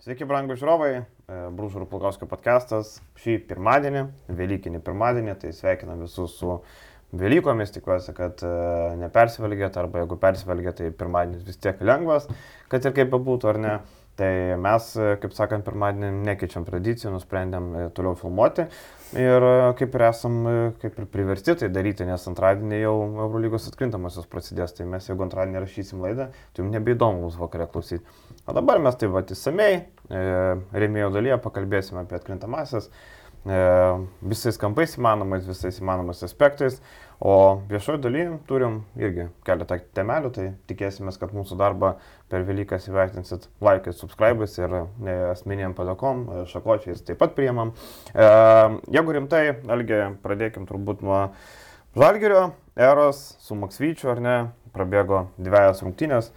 Sveiki, brangų žiūrovai, Brūžų ir Plukauskio podcastas. Šį pirmadienį, Velykinį pirmadienį, tai sveikinam visus su Velykomis, tikiuosi, kad e, nepersivalgėt, arba jeigu persivalgėt, tai pirmadienis vis tiek lengvas, kad ir kaip bebūtų, ar ne. Tai mes, e, kaip sakant, pirmadienį nekeičiam tradicijų, nusprendėm e, toliau filmuoti. Ir kaip ir esam kaip ir priversti tai daryti, nes antradienį jau Eurolygos atkrintamosios prasidės, tai mes jeigu antradienį rašysim laidą, tai jums nebeįdomu mūsų vakarė klausyti. O dabar mes taip pat įsamei, e, remėjo dalyje pakalbėsime apie atkrintamasias e, visais kampais įmanomais, visais įmanomais aspektais. O viešojo dalyje turim irgi keletą temelių, tai tikėsime, kad mūsų darbą per Velykas įvertinsit laikais, subscribais ir asmeniniam padakom, e, šakočiais taip pat priemam. E, jeigu rimtai, Algi, pradėkim turbūt nuo Žalgerio eros su Maksvyčiu, ar ne, prabėgo dviejas rungtynės,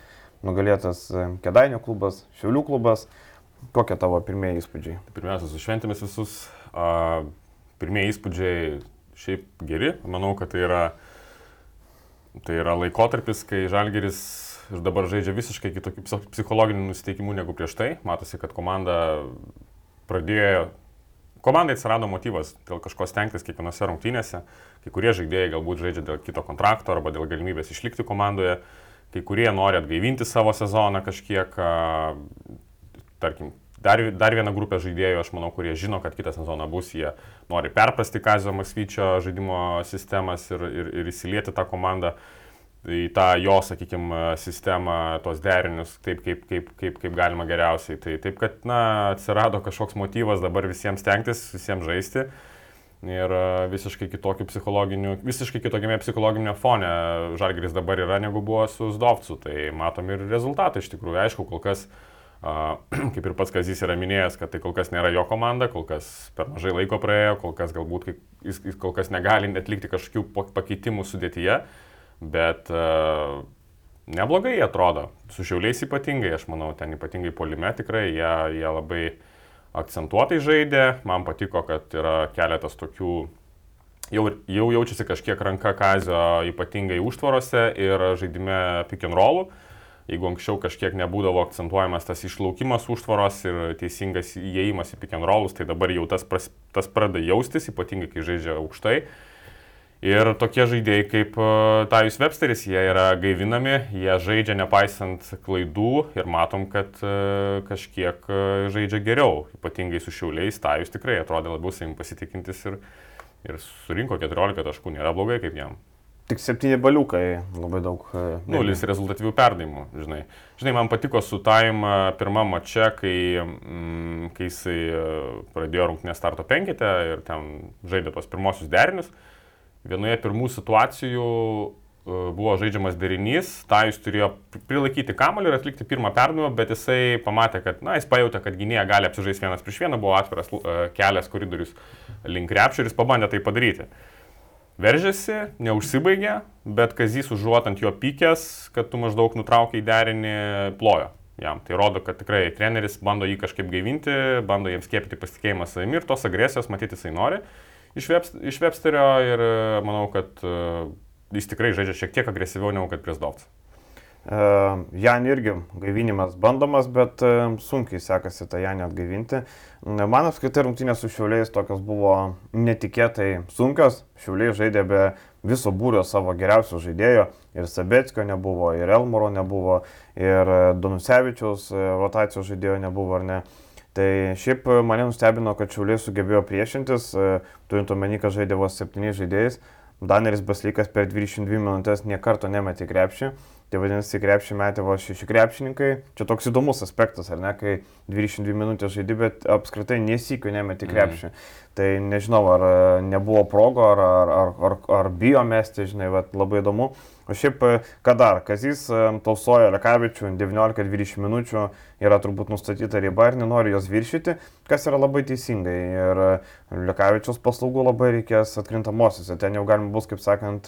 nugalėtas e, Kedainio klubas, Šiaulių klubas. Kokie tavo pirmieji įspūdžiai? Pirmiausia, su šventėmis visus. Uh, pirmieji įspūdžiai šiaip geri. Manau, kad tai yra, tai yra laikotarpis, kai Žalgeris ir dabar žaidžia visiškai kitokių psichologinių nusiteikimų negu prieš tai. Matosi, kad komanda pradėjo, komandai atsirado motyvas dėl kažko stengtis kiekvienose rungtynėse. Kai kurie žaidėjai galbūt žaidžia dėl kito kontrakto arba dėl galimybės išlikti komandoje. Kai kurie nori atgaivinti savo sezoną kažkiek, tarkim, Dar, dar viena grupė žaidėjų, aš manau, kurie žino, kad kitą sezoną bus, jie nori perprasti Kazio Maksvyčio žaidimo sistemas ir, ir, ir įsilieti tą komandą į tą jo, sakykime, sistemą, tos derinius, taip kaip, kaip, kaip, kaip galima geriausiai. Tai taip, kad, na, atsirado kažkoks motyvas dabar visiems stengtis, visiems žaisti. Ir visiškai kitokių psichologinių, visiškai kitokiame psichologinėme fone Žalgris dabar yra negu buvo su Zdovcu. Tai matom ir rezultatai iš tikrųjų. Aišku, kol kas uh, kaip ir pats Kazys yra minėjęs, kad tai kol kas nėra jo komanda, kol kas per mažai laiko praėjo, kol kas galbūt jis, jis kol kas negali atlikti kažkokių pakeitimų sudėtyje, bet uh, neblogai jie atrodo, su šiauliais ypatingai, aš manau, ten ypatingai polime tikrai, jie, jie labai akcentuotai žaidė, man patiko, kad yra keletas tokių jau, jau jaučiasi kažkiek ranka kazio ypatingai užtvarose ir žaidime pick and rollų. Jeigu anksčiau kažkiek nebūdavo akcentuojamas tas išlaukimas užtvaros ir teisingas įėjimas į pick and rollus, tai dabar jau tas, pras, tas pradeda jaustis, ypatingai kai žaidžia aukštai. Ir tokie žaidėjai kaip e, Tajus Websteris, jie yra gaivinami, jie žaidžia nepaisant klaidų ir matom, kad e, kažkiek e, žaidžia geriau. Ypatingai su šiauliais, Tajus tikrai atrodė labiau savim pasitikintis ir, ir surinko 14 taškų, nėra blogai kaip jam. Tik septyni baliukai, labai daug. E, Nulis rezultatyvių perdavimų, žinai. Žinai, man patiko su Taim pirmą mačią, kai, mm, kai jisai e, pradėjo rungtinę starto penketę ir ten žaidė tos pirmosius derinius. Vienoje pirmų situacijų e, buvo žaidžiamas derinys, Tajus turėjo prilaikyti kamuolį ir atlikti pirmą perdavimą, bet jisai pamatė, kad, na, jis pajutė, kad gynėja gali apsižaisti vienas prieš vieną, buvo atviras kelias koridorius link krepšio ir jis pabandė tai padaryti veržėsi, neužsibaigė, bet Kazys užuot ant jo pykęs, kad tu maždaug nutraukiai derinį, plojo jam. Tai rodo, kad tikrai treneris bando jį kažkaip gaivinti, bando jiems skiepyti pasitikėjimą savimi ir tos agresijos matyti jisai nori iš, Webst iš Websterio ir e, manau, kad uh, jis tikrai žaidžia šiek tiek agresyviau negu kad prieš Dovcą. Jan irgi gaivinimas bandomas, bet sunkiai sekasi tą Janį atgaivinti. Man apskritai rungtynės su Šiauliais tokios buvo netikėtai sunkios. Šiauliai žaidė be viso būrio savo geriausio žaidėjo. Ir Sabetskio nebuvo, ir Elmoro nebuvo, ir Donusevičiaus rotacijos žaidėjo nebuvo, ar ne. Tai šiaip mane nustebino, kad Šiauliai sugebėjo priešintis, turint omeny, kad žaidė vos septyniais žaidėjais. Daneris Baslykas per 22 minutės niekarto nemetė krepšį. Tai vadinasi, krepšį metė vos šeši krepšininkai. Čia toks įdomus aspektas, ar ne, kai 22 minutės žaidži, bet apskritai nesikio nemetė krepšį. Mm. Tai nežinau, ar e, nebuvo progo, ar, ar, ar, ar, ar bijo mesti, žinai, bet labai įdomu. O šiaip, e, ką dar, Kazys e, tausojo Lekavičių 19-20 minučių, yra turbūt nustatyta riba ir nenori jos viršyti, kas yra labai teisingai. Ir e, Lekavičiaus paslaugų labai reikės atkrintamosiose. Ten jau galima bus, kaip sakant,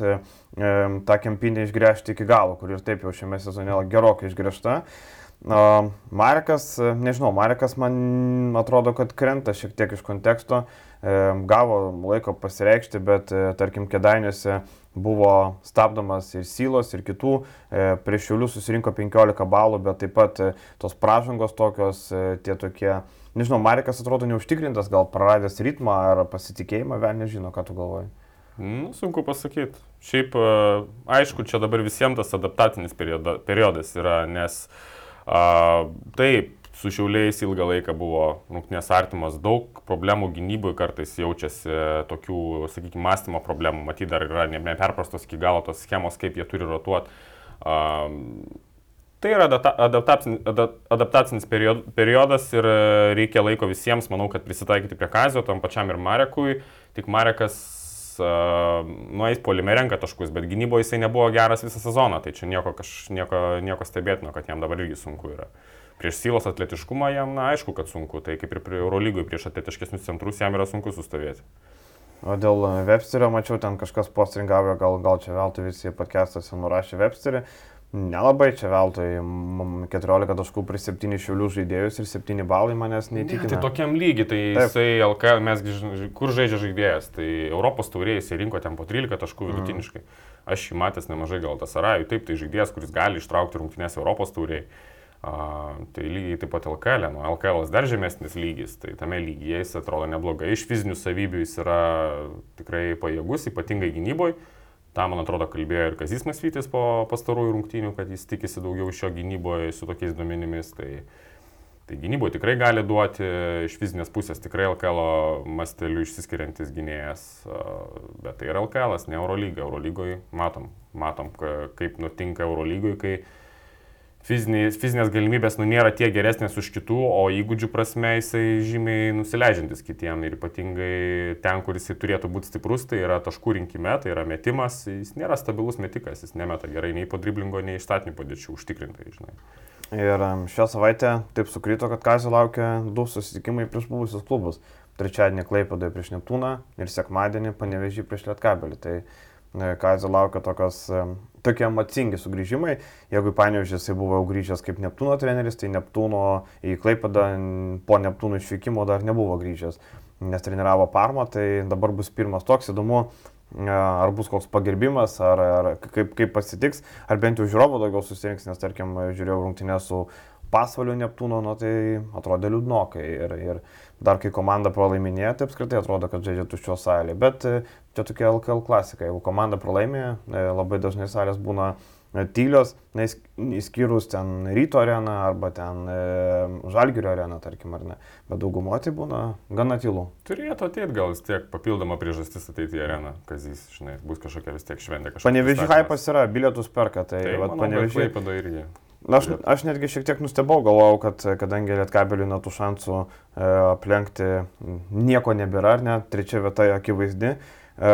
tą kempinę išgręžti iki galo, kur ir taip jau šiame sezone gerokai išgręžta. Marekas, nežinau, Marekas man atrodo, kad krenta šiek tiek iš konteksto, gavo laiko pasireikšti, bet tarkim, kedainiuose buvo stabdomas ir Sylos, ir kitų, prieš Šiaulių susirinko 15 balų, bet taip pat tos pražangos tokios, tie tokie, nežinau, Marekas atrodo neužtikrintas, gal praradęs ritmą ar pasitikėjimą, vėl nežino, ką tu galvoji. Nu, sunku pasakyti. Šiaip, aišku, čia dabar visiems tas adaptacinis periodas yra, nes a, taip, su šiauliais ilgą laiką buvo rungtinės artimas, daug problemų gynyboje kartais jaučiasi tokių, sakykime, mąstymo problemų, matyt, dar yra neperprastos iki galo tos schemos, kaip jie turi rotuoti. Tai yra adaptacinis, adaptacinis periodas ir reikia laiko visiems, manau, kad prisitaikyti prie Kazio, tam pačiam ir Marekui. Tik Marekas uh, nueis polime renka taškus, bet gynyboje jisai nebuvo geras visą sezoną, tai čia nieko, kaž, nieko, nieko stebėtino, kad jam dabar irgi sunku yra. Prieš Sylos atletiškumą jam, na, aišku, kad sunku, tai kaip ir prie Eurolygui prieš atletiškesnius centrus jam yra sunku sustovėti. O dėl Websterio mačiau, ten kažkas postringavo, gal, gal čia veltui visi podcastuose nurašė Websterį. Nelabai čia veltui 14 taškų prie 7 šiulių žaidėjus ir 7 balai manęs neįtikina. Ne, tai tokiam lygiai, tai Taip. jisai LKL, mes kur žaidžia žaidėjas, tai Europos taurėje jisai rinko ten po 13 taškų mhm. vidutiniškai. Mm. Aš jį matęs nemažai gal tas Arajų, taip, tai žaidėjas, kuris gali ištraukti rungtynės Europos taurėje. Tai lygiai taip pat LKL, nu, LKL dar žemesnis lygis, tai tame lygyje jis atrodo neblogai, iš fizinių savybių jis yra tikrai pajėgus, ypatingai gynyboje Ta, man atrodo, kalbėjo ir Kazis Masvytis po pastarųjų rungtynių, kad jis tikisi daugiau iš jo gynyboje su tokiais duomenimis. Tai, tai gynyboje tikrai gali duoti, iš fizinės pusės tikrai LKL masteliu išsiskiriantis gynėjas, bet tai yra LKL, ne Eurolyga. Eurolygoje matom, matom, kaip nutinka Eurolygoje, kai fizinės, fizinės galimybės nu, nėra tiek geresnės už kitų, o įgūdžių prasme jisai žymiai nusileidžiantis kitiem ir ypatingai ten, kur jisai turėtų būti stiprus, tai yra taškų rinkime, tai yra metimas, jis nėra stabilus metikas, jis nemeta gerai nei po driblingo, nei iš statinių padėčių užtikrintai, žinai. Ir šią savaitę taip sukrito, kad Kazio laukia du susitikimai prieš buvusius klubus. Trečiadienį Klaipėdoje prieš Neptūną ir sekmadienį Panevežį prieš Lietkabelį. Tai e, Kazio laukia tokios tokie emocingi sugrįžimai. Jeigu į Panevižį jisai buvo grįžęs kaip Neptūno treneris, tai Neptūno į Klaipadą po Neptūno išvykimo dar nebuvo grįžęs, nes treniravo Parmą, tai dabar bus pirmas toks įdomu, ar bus koks pagerbimas, ar, ar kaip, kaip pasitiks, ar bent jau žiūrovo daugiau susirinks, nes tarkim žiūrėjau rungtynę su pasvaliu Neptūno, nu, tai atrodė liūdnokai. Ir, ir dar kai komanda pralaiminėjo, tai apskritai atrodo, kad žaidžia tuščio salė. Bet e, čia tokia LKL klasika. Jeigu komanda pralaimėjo, e, labai dažnai salės būna e, tylios, įskyrus ten ryto areną arba ten e, žalgirio areną, tarkim, ar ne. Bet daugumo tai būna gana tylu. Turėtų ateiti gal vis tiek papildoma priežastis ateiti į areną, kazys, žinai, bus kažkokia vis tiek šventė. Panevežių hypas yra, bilietus perka, tai, tai panevežiai. irgi. Aš, aš netgi šiek tiek nustebau, galvojau, kad kadangi Lietkabeliui nuo tų šansų e, aplenkti nieko nebėra, ar ne, trečia vieta akivaizdi, e,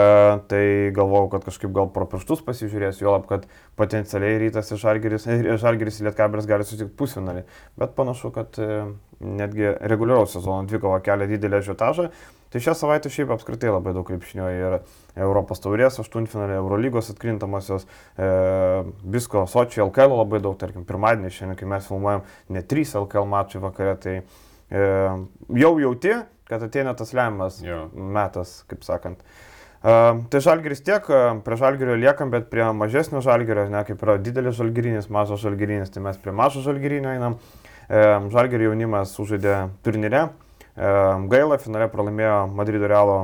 tai galvojau, kad kažkaip gal pro pirštus pasižiūrės, juolab, kad potencialiai rytas ir žalgeris, žalgeris ir Lietkabelis gali susitikti pusfinalį, bet panašu, kad e, netgi reguliaraus sezono dvikova kelia didelį žiotažą. Tai šią savaitę šiaip apskritai labai daug krepšinio ir Europos taurės, aštuntfinalė, Eurolygos atkrintamosios, e, visko, Sočiai, LKL labai daug, tarkim, pirmadienį šiandien, kai mes filmuojam, ne trys LKL mačai vakare, tai e, jau jauti, kad ateina tas lemiamas yeah. metas, kaip sakant. Uh, tai žalgeris tiek, prie žalgerio liekam, bet prie mažesnio žalgerio, ne kaip yra didelis žalgerinis, mažas žalgerinis, tai mes prie mažo žalgerinio einam. Uh, žalgerio jaunimas sužaidė turnyre, Gaila, finale pralaimėjo Madrido Realo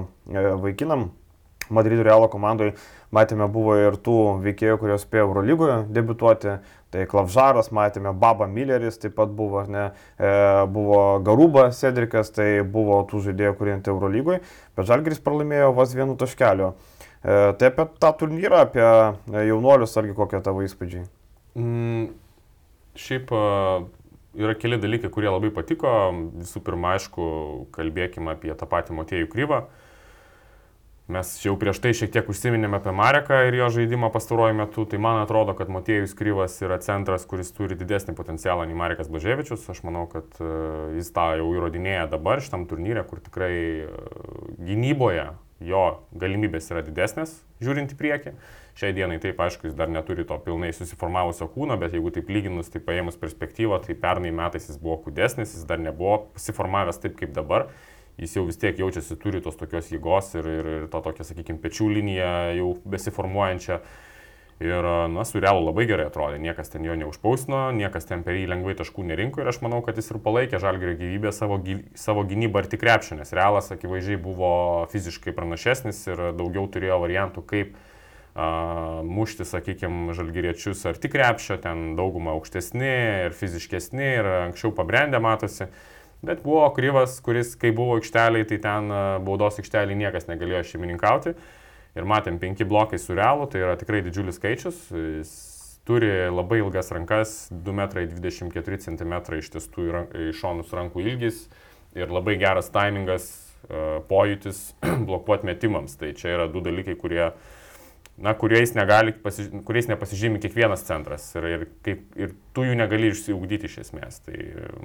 vaikinam. Madrido Realo komandai matėme buvo ir tų veikėjų, kurie spėjo Eurolygoje debituoti. Tai Klavžaras, matėme Baba Milleris, taip pat buvo, ar ne, e, buvo Garuba Cedrikas, tai buvo tų žaidėjų, kurie ant Eurolygoje, bet Žalgris pralaimėjo vos vienu taškeliu. E, tai apie tą turnyrą, apie jaunuolius, argi kokie tavo įspūdžiai? Mm, šiaip yra keli dalykai, kurie labai patiko. Visų pirma, aišku, kalbėkime apie tą patį Motėjų Kryvą. Mes jau prieš tai šiek tiek užsiminėme apie Mareką ir jo žaidimą pastaruoju metu, tai man atrodo, kad Motėjus Kryvas yra centras, kuris turi didesnį potencialą nei Marekas Blaževičius. Aš manau, kad e, jis tą jau įrodinėja dabar šitam turnyrė, kur tikrai e, gynyboje jo galimybės yra didesnės, žiūrint į priekį. Šiai dienai taip, aišku, jis dar neturi to pilnai susiformavusio kūno, bet jeigu taip lyginus, tai paėmus perspektyvą, tai pernai metais jis buvo kūdesnis, jis dar nebuvo pasiformavęs taip kaip dabar. Jis jau vis tiek jaučiasi, turi tos tokios jėgos ir, ir, ir tą tokią, sakykime, pečių liniją jau besiformuojančią. Ir, na, su Realu labai gerai atrodė, niekas ten jo neužpausino, niekas ten per jį lengvai taškų nerinko ir aš manau, kad jis ir palaikė Žalgirio gyvybę savo, savo gynybą ir tik krepšį, nes Realas akivaizdžiai buvo fiziškai pranašesnis ir daugiau turėjo variantų, kaip mušti, sakykime, žalgyriečius ar tik krepšio, ten dauguma aukštesni ir fiziškesni ir anksčiau pabrendę matosi. Bet buvo kryvas, kuris, kai buvo aikšteliai, tai ten baudos aikšteliai niekas negalėjo šeimininkauti. Uh, ir matėm penki blokai su realu, tai yra tikrai didžiulis skaičius. Jis turi labai ilgas rankas, 2,24 m ištiestų į šonus rankų ilgis ir labai geras timingas, e, pojūtis blokuoti metimams. Tai čia yra du dalykai, kurie, na, kuriais, pasi, kuriais nepasižymi kiekvienas centras ir, ir, kaip, ir tu jų negali išsiugdyti iš esmės. Tai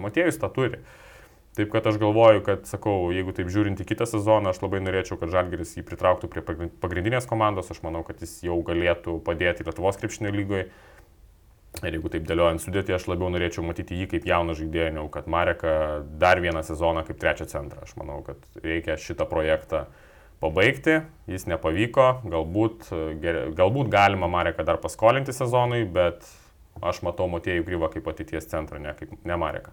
Matėjus tą turi. Uh, Taip kad aš galvoju, kad, sakau, jeigu taip žiūrint į kitą sezoną, aš labai norėčiau, kad Žalgeris jį pritrauktų prie pagrindinės komandos. Aš manau, kad jis jau galėtų padėti Lietuvos krepšinio lygoje. Ir jeigu taip dėliojant sudėti, aš labiau norėčiau matyti jį kaip jauną žaidėją, negu kad Mareką dar vieną sezoną kaip trečią centrą. Aš manau, kad reikia šitą projektą pabaigti. Jis nepavyko, galbūt, galbūt galima Mareką dar paskolinti sezonui, bet aš matau Motėjų Kryvą kaip ateities centrą, ne, kaip, ne Mareką.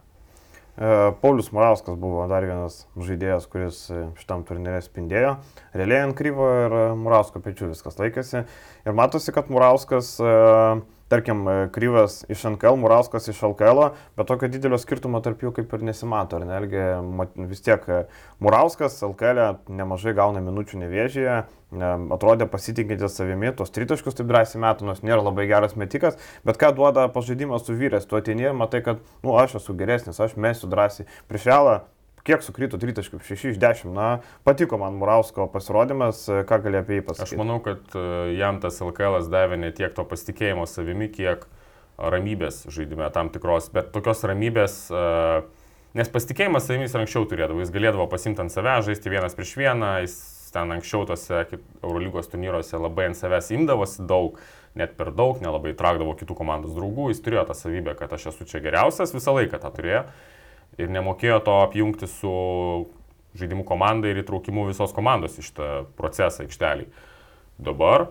E, Paulius Murauskas buvo dar vienas žaidėjas, kuris šitam turnyrė spindėjo. Realiai ant kryvo ir Murausko pečių viskas laikėsi. Ir matosi, kad Murauskas uh, tarkim, e, Kryvas iš NKL, Murauskas iš LKL, bet tokio didelio skirtumo tarp jų kaip ir nesimato. Ar nelgi vis tiek e, Murauskas LKL nemažai gauna minučių nevėžyje, atrodė pasitikintis savimi, tos tritaškus taip drąsiai metų, nors nėra labai geras metikas, bet ką duoda pažaidimas su vyrės, tu atėjai ir matai, kad, nu, aš esu geresnis, aš mesiu drąsiai. Prieš realą kiek sukrito tritaškių, 6 iš 10. Na, patiko man Murausko pasirodymas, ką gali apie jį pasakyti. Aš manau, kad e, jam tas LKL davė ne tiek to pasitikėjimo savimi, kiek ramybės žaidime tam tikros, bet tokios ramybės, e, nes pasitikėjimas savimi jis anksčiau turėdavo, jis galėdavo pasimti ant savęs, žaisti vienas prieš vieną, jis ten anksčiau tose Eurolygos turnyruose labai ant savęs imdavosi daug, net per daug, nelabai traukdavo kitų komandos draugų, jis turėjo tą savybę, kad aš esu čia geriausias, visą laiką tą turėjo ir nemokėjo to apjungti su žaidimų komanda ir įtraukimu visos komandos į šitą procesą aikštelį. Dabar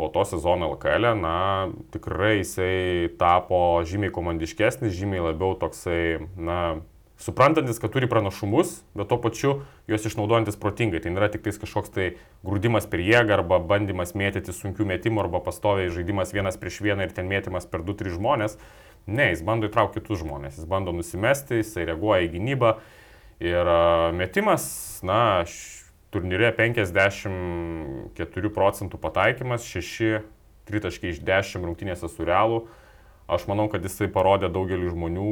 po to sezono LKL, na, tikrai jisai tapo žymiai komandiškesnis, žymiai labiau toksai, na, suprantantis, kad turi pranašumus, bet tuo pačiu juos išnaudojantis protingai. Tai nėra tik kažkoks tai grūdimas per jėgą arba bandymas mėtyti sunkių metimų arba pastoviai žaidimas vienas prieš vieną ir ten mėtymas per 2-3 žmonės. Ne, jis bando įtraukti kitus žmonės, jis bando nusimesti, jisai reaguoja į gynybą. Ir metimas, na, turnyre 54 procentų pataikymas, 6 tritaškai iš 10 rungtynėse su realu. Aš manau, kad jisai parodė daugeliu žmonių,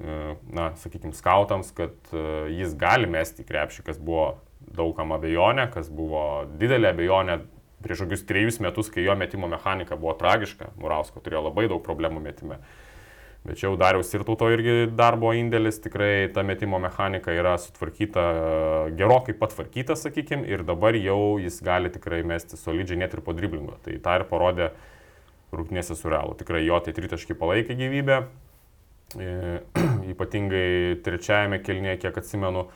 na, sakykime, skautams, kad e, jis gali mesti krepšį, kas buvo daugam abejonė, kas buvo didelė abejonė prieš kokius trejus metus, kai jo metimo mechanika buvo tragiška. Murausko turėjo labai daug problemų metime. Bet čia jau dariaus ir tauto irgi darbo indėlis, tikrai ta metimo mechanika yra sutvarkyta, gerokai patvarkyta, sakykime, ir dabar jau jis gali tikrai mesti solidžiai net ir po driblingo. Tai tą ir parodė rūknėse su realu. Tikrai jo tai tritaškai palaikė gyvybę, e, ypatingai trečiajame kelnėje, kiek atsimenu.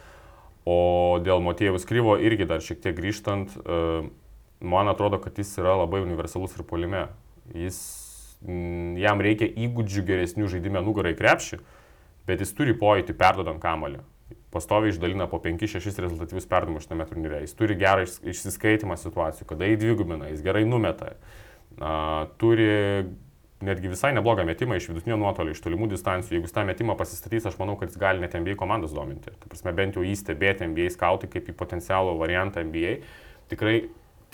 O dėl Motėjus Kryvo irgi dar šiek tiek grįžtant, e, man atrodo, kad jis yra labai universalus ir polime. Jis jam reikia įgūdžių geresnių žaidime nugarai krepšį, bet jis turi pojūtį perdodant kamalį. Pastoviai išdalina po 5-6 rezultatyvius perdavimus šitame turnyre. Jis turi gerą išsiskaitimą situacijų, kada jį dvigubina, jis gerai numeta. Uh, turi netgi visai neblogą metimą iš vidutinio nuotolio, iš tolimų distancijų. Jeigu jis tą metimą pasistatys, aš manau, kad jis gali net NBA komandas dominti. Tai prasme, bent jau jį stebėti NBA skautai kaip į potencialų variantą NBA. Tikrai,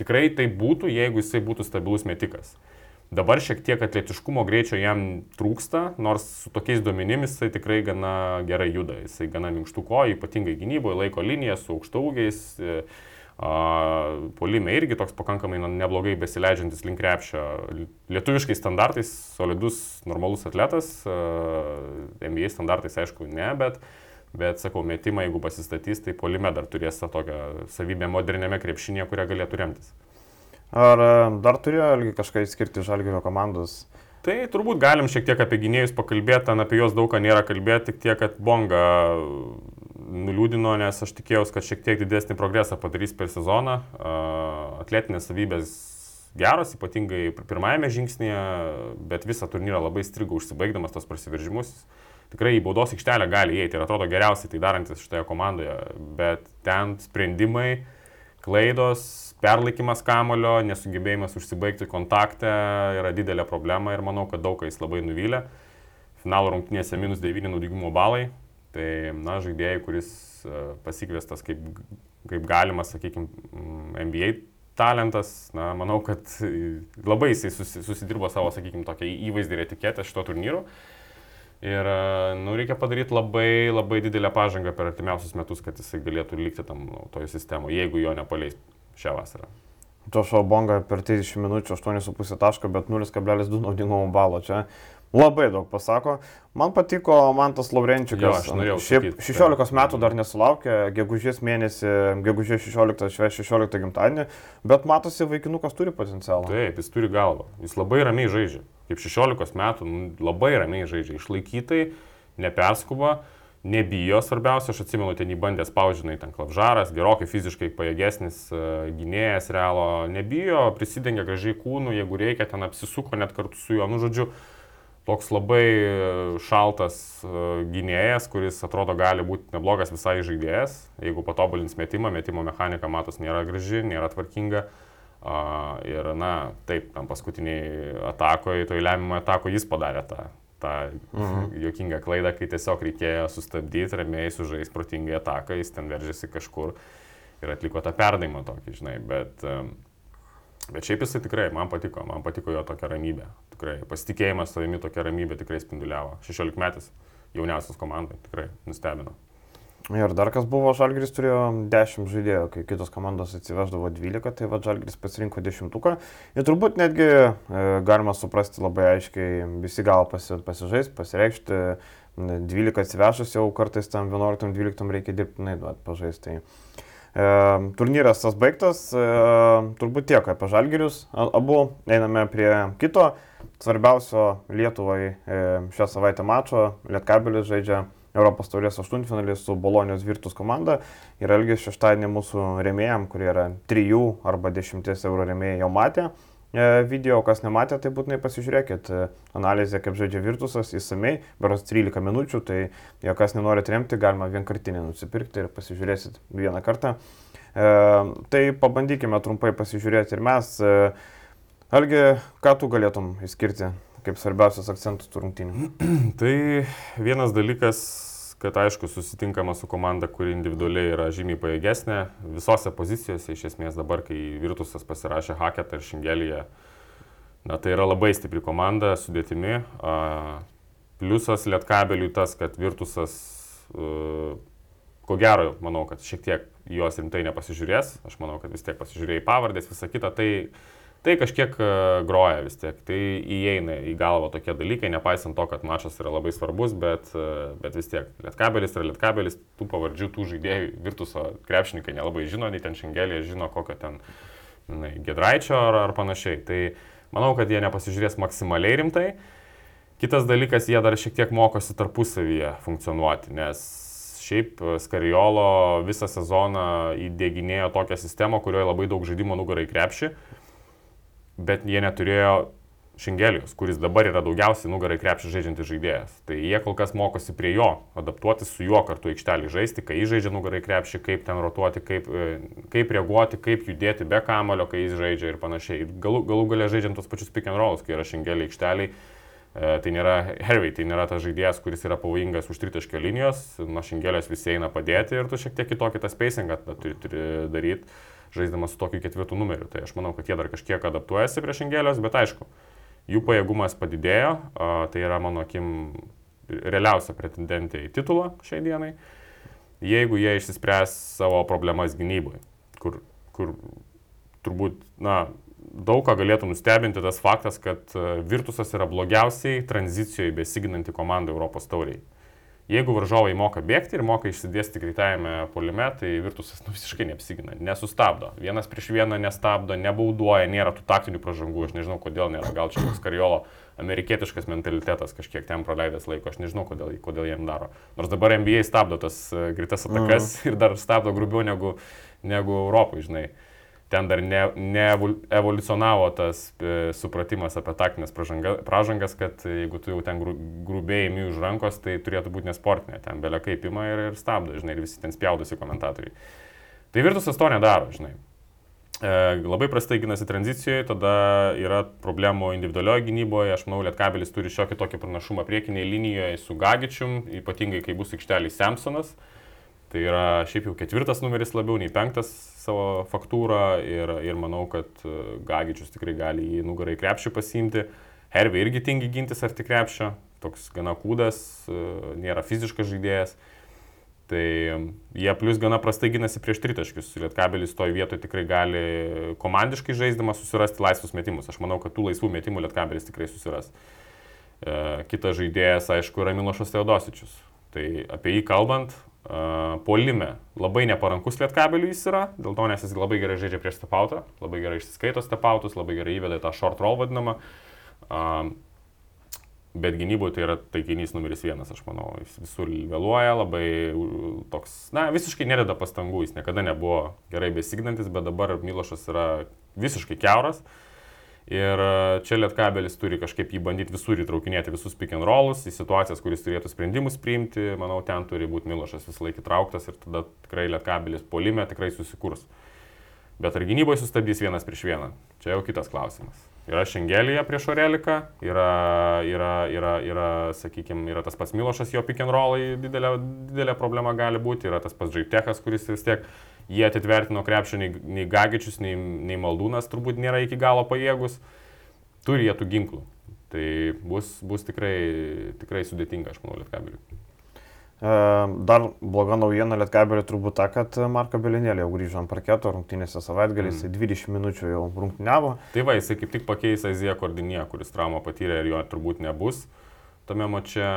tikrai tai būtų, jeigu jisai būtų stabilus metikas. Dabar šiek tiek atletiškumo greičio jam trūksta, nors su tokiais duomenimis jisai tikrai gana gerai juda, jisai gana minkštų kojų, ypatingai gynyboje, laiko liniją su aukštaugiais, e, polime irgi toks pakankamai neblogai besileidžiantis link krepšio. Lietuviškai standartais solidus, normalus atletas, NBA standartais aišku ne, bet Bet sakau, metimą, jeigu pasistatys, tai polime dar turės tą tokią savybę moderniame krepšinėje, kurią galėtų remtis. Ar dar turėjo kažką įskirti žalgerio komandos? Tai turbūt galim šiek tiek apie gynėjus pakalbėti, ten apie juos daug ką nėra kalbėti, tik tiek, kad Bonga nuliūdino, nes aš tikėjausi, kad šiek tiek didesnį progresą padarys per sezoną. Atletinės savybės geros, ypatingai pirmajame žingsnėje, bet visą turnyrą labai strigo užsibaigdamas tos prasiveržimus. Tikrai į baudos aikštelę gali įeiti ir atrodo geriausiai tai darantis šitoje komandoje, bet ten sprendimai, klaidos, perlaikimas kamulio, nesugebėjimas užsibaigti kontaktą yra didelė problema ir manau, kad daug ką jis labai nuvylė. Finalo rungtynėse minus 9 naudingumo balai, tai na, žaidėjai, kuris e, pasikviestas kaip, kaip galima, sakykime, NBA talentas, na, manau, kad labai jisai susidirbo savo, sakykime, tokią įvaizdį ir etiketę šito turnyru. Ir, nu, reikia padaryti labai, labai didelę pažangą per artimiausius metus, kad jisai galėtų likti tam nu, toje sistemoje, jeigu jo nepaleis šią vasarą. Joshua Bonga per 30 minučių 8,5 taško, bet 0,2 naudingumo balo. Čia labai daug pasako. Man patiko Mantas Laurenčiukas. Jo, Šiaip 16 metų dar nesulaukė, gegužės mėnesį, gegužės 16, švęs 16 gimtadienį, bet matosi, vaikinukas turi potencialą. Taip, jis turi galvą. Jis labai ramiai žaidžia. Kaip 16 metų, nu, labai ramiai žaidžia. Išlaikytai, neperskuba nebijo, svarbiausia, aš atsimenu, ten jį bandė spaudžinai, ten klavžaras, gerokai fiziškai pajėgesnis e, gynėjas realo, nebijo, prisidengia gražiai kūnų, jeigu reikia, ten apsisuko net kartu su juo, nu žodžiu, toks labai šaltas e, gynėjas, kuris atrodo gali būti neblogas visai žaidėjas, jeigu patobulins metimą, metimo mechanika matos nėra graži, nėra tvarkinga. Ir na, taip, tam paskutiniai atakoje, toj lemiamą atako jis padarė tą tą mhm. juokingą klaidą, kai tiesiog reikėjo sustabdyti, ramiai sužais protingai ataką, jis ten veržėsi kažkur ir atliko tą perdavimą tokį, žinai, bet, bet šiaip jisai tikrai, man patiko, man patiko jo tokia ramybė, tikrai pasitikėjimas savimi tokia ramybė tikrai spinduliavo, 16 metais jauniausias komandai, tikrai nustebino. Ir dar kas buvo, Žalgris turėjo 10 žaidėjų, kai kitos komandos atsiveždavo 12, tai va Žalgris pasirinko 10. Ir turbūt netgi e, galima suprasti labai aiškiai, visi gal pasi, pasižais, pasireikšti, 12 atsivežus jau kartais tam 11-12 reikia dirbtinai duoti pažaisti. Tai, turnyras tas baigtas, turbūt tiek apie Žalgirius, abu einame prie kito. Svarbiausio Lietuvai šią savaitę mačo, Lietkabelis žaidžia Europos taurės aštuntfinalį su Bolonijos Virtus komanda. Ir Elgis šeštadienį mūsų remėjam, kurie yra 3 arba 10 eurų remėjai, jau matė video, kas nematė, tai būtinai pasižiūrėkit e, analizę, kaip žaidžia Virtusas, įsamei, beros 13 minučių, tai jei kas nenorit remti, galima vienkartinį nusipirkti ir pasižiūrėsit vieną kartą. E, tai pabandykime trumpai pasižiūrėti ir mes. E, Algi, ką tu galėtum išskirti kaip svarbiausias akcentus turrungtinių? tai vienas dalykas, kad aišku, susitinkama su komanda, kuri individualiai yra žymiai pajėgesnė, visose pozicijose, iš esmės dabar, kai Virtusas pasirašė Haketą ir Šingelyje, na tai yra labai stipri komanda, sudėtimi. Pliusas Lietkabeliui tas, kad Virtusas, a, ko gero, manau, kad šiek tiek juos rimtai nepasižiūrės, aš manau, kad vis tiek pasižiūrėjo į pavardės, visą kitą, tai tai kažkiek e, groja vis tiek. Tai įeina į galvą tokie dalykai, nepaisant to, kad mačas yra labai svarbus, bet, e, bet vis tiek. Lietkabelis yra Lietkabelis, tų pavardžių, tų žaidėjų, Virtuso krepšininkai nelabai žino, nei ten Šengelė žino, kokio ten na, Gedraičio ar, ar panašiai. Tai manau, kad jie nepasižiūrės maksimaliai rimtai. Kitas dalykas, jie dar šiek tiek mokosi tarpusavyje funkcionuoti, nes šiaip Skariolo visą sezoną įdėginėjo tokią sistemą, kurioje labai daug žaidimo nugarai krepšį bet jie neturėjo Šingelijos, kuris dabar yra daugiausiai nugarai krepšį žaidžiantis žaidėjas. Tai jie kol kas mokosi prie jo, adaptuotis su juo kartu aikštelį žaisti, kai jis žaidžia nugarai krepšį, kaip ten rotuoti, kaip, e, kaip reaguoti, kaip judėti be kamulio, kai jis žaidžia ir panašiai. Galų, galų galia žaidžiant tos pačius pick and rolls, kai yra Šingelį aikšteliai. E, tai nėra Hervey, tai nėra tas žaidėjas, kuris yra pavojingas už tritaškio linijos, nuo Šingelės visi eina padėti ir tu šiek tiek kitokį tą spacingą turi, turi daryti žaisdamas su tokiu ketvirtu numeriu. Tai aš manau, kad jie dar kažkiek adaptuojasi prie šengelios, bet aišku, jų pajėgumas padidėjo, tai yra mano akim realiausia pretendentė į titulą šiai dienai, jeigu jie išsispręs savo problemas gynyboje, kur, kur turbūt, na, daug ką galėtų nustebinti tas faktas, kad Virtusas yra blogiausiai tranzicijoje besiginanti komanda Europos tauriai. Jeigu varžovai moka bėgti ir moka išsidėsti greitajame polime, tai Virtusas nu, visiškai neapsigina, nesustabdo. Vienas prieš vieną nestabdo, nebauduoja, nėra tų taktinių pražangų, aš nežinau kodėl nėra, gal čia koks karjolo amerikietiškas mentalitetas kažkiek ten praleidęs laiko, aš nežinau kodėl, kodėl jiem daro. Nors dabar NBA stabdo tas e, greitas atakas mm. ir dar stabdo grubiau negu, negu Europai, žinai ten dar neevoliucionavo ne tas e, supratimas apie taktinės pražanga, pražangas, kad jeigu tu jau ten gru, grubiai imi už rankos, tai turėtų būti nesportinė, ten belia kaip ima ir, ir stabdo, žinai, ir visi ten spjaudosi komentatoriai. Tai Virtusas to nedaro, žinai. E, labai prastai ginasi tranzicijoje, tada yra problemų individualioje gynyboje, aš manau, Lietkabelis turi šiokį tokį pranašumą priekinėje linijoje su Gagičium, ypatingai kai bus aikštelį Samsonas. Tai yra šiaip jau ketvirtas numeris labiau nei penktas savo faktūrą ir, ir manau, kad e, Gagičius tikrai gali į nugarą į krepšį pasimti. Hervė irgi tingi gintis arti krepšio, toks gana kūdas, e, nėra fiziškas žaidėjas. Tai jie plus gana prastai ginasi prieš tritaškius. Lietkabelis toje vietoje tikrai gali komandiškai žaisdamas susirasti laisvus metimus. Aš manau, kad tų laisvų metimų Lietkabelis tikrai susiras. E, kitas žaidėjas, aišku, yra Milošas Teodosičius. Tai apie jį kalbant, Polime labai neparankus lietkabeliui jis yra, dėl to nes jis labai gerai žaidžia prieš stepautą, labai gerai išsiskaito stepautus, labai gerai įveda tą short roll vadinamą. Bet gynyboje tai yra taikinys numeris vienas, aš manau. Jis visur vėluoja, labai toks, na, visiškai nededa pastangų, jis niekada nebuvo gerai besignantis, bet dabar Milošas yra visiškai keuras. Uh, Ir e, čia Lietkabelis turi kažkaip jį bandyti visur įtraukinėti visus pick and rollus, į situacijas, kuris turėtų sprendimus priimti. Manau, ten turi būti Milošas visą laiką įtrauktas ir tada tikrai Lietkabelis polime tikrai susikurs. Bet ar gynyboje sustabdys vienas prieš vieną? Čia jau kitas klausimas. Yra Šengelija prieš Oreliką, yra, yra, yra, yra sakykime, yra tas pats Milošas, jo pick and rollai didelė, didelė problema gali būti, yra tas pats Žaitechas, kuris vis tiek jie atitvertino krepšio nei, nei Gagičius, nei, nei Maldūnas turbūt nėra iki galo pajėgus, turi jie tų ginklų. Tai bus, bus tikrai, tikrai sudėtinga, aš manau, Lietkabeliui. E, dar bloga naujiena Lietkabeliui turbūt ta, kad Marko Belinėlė jau grįžo ant parketo rungtynėse savaitgalį, mm. 20 minučių jau rungtyniavo. Tai va, jisai kaip tik pakeis Aziją Kordinė, kuris traumą patyrė ir jo turbūt nebus tame mače.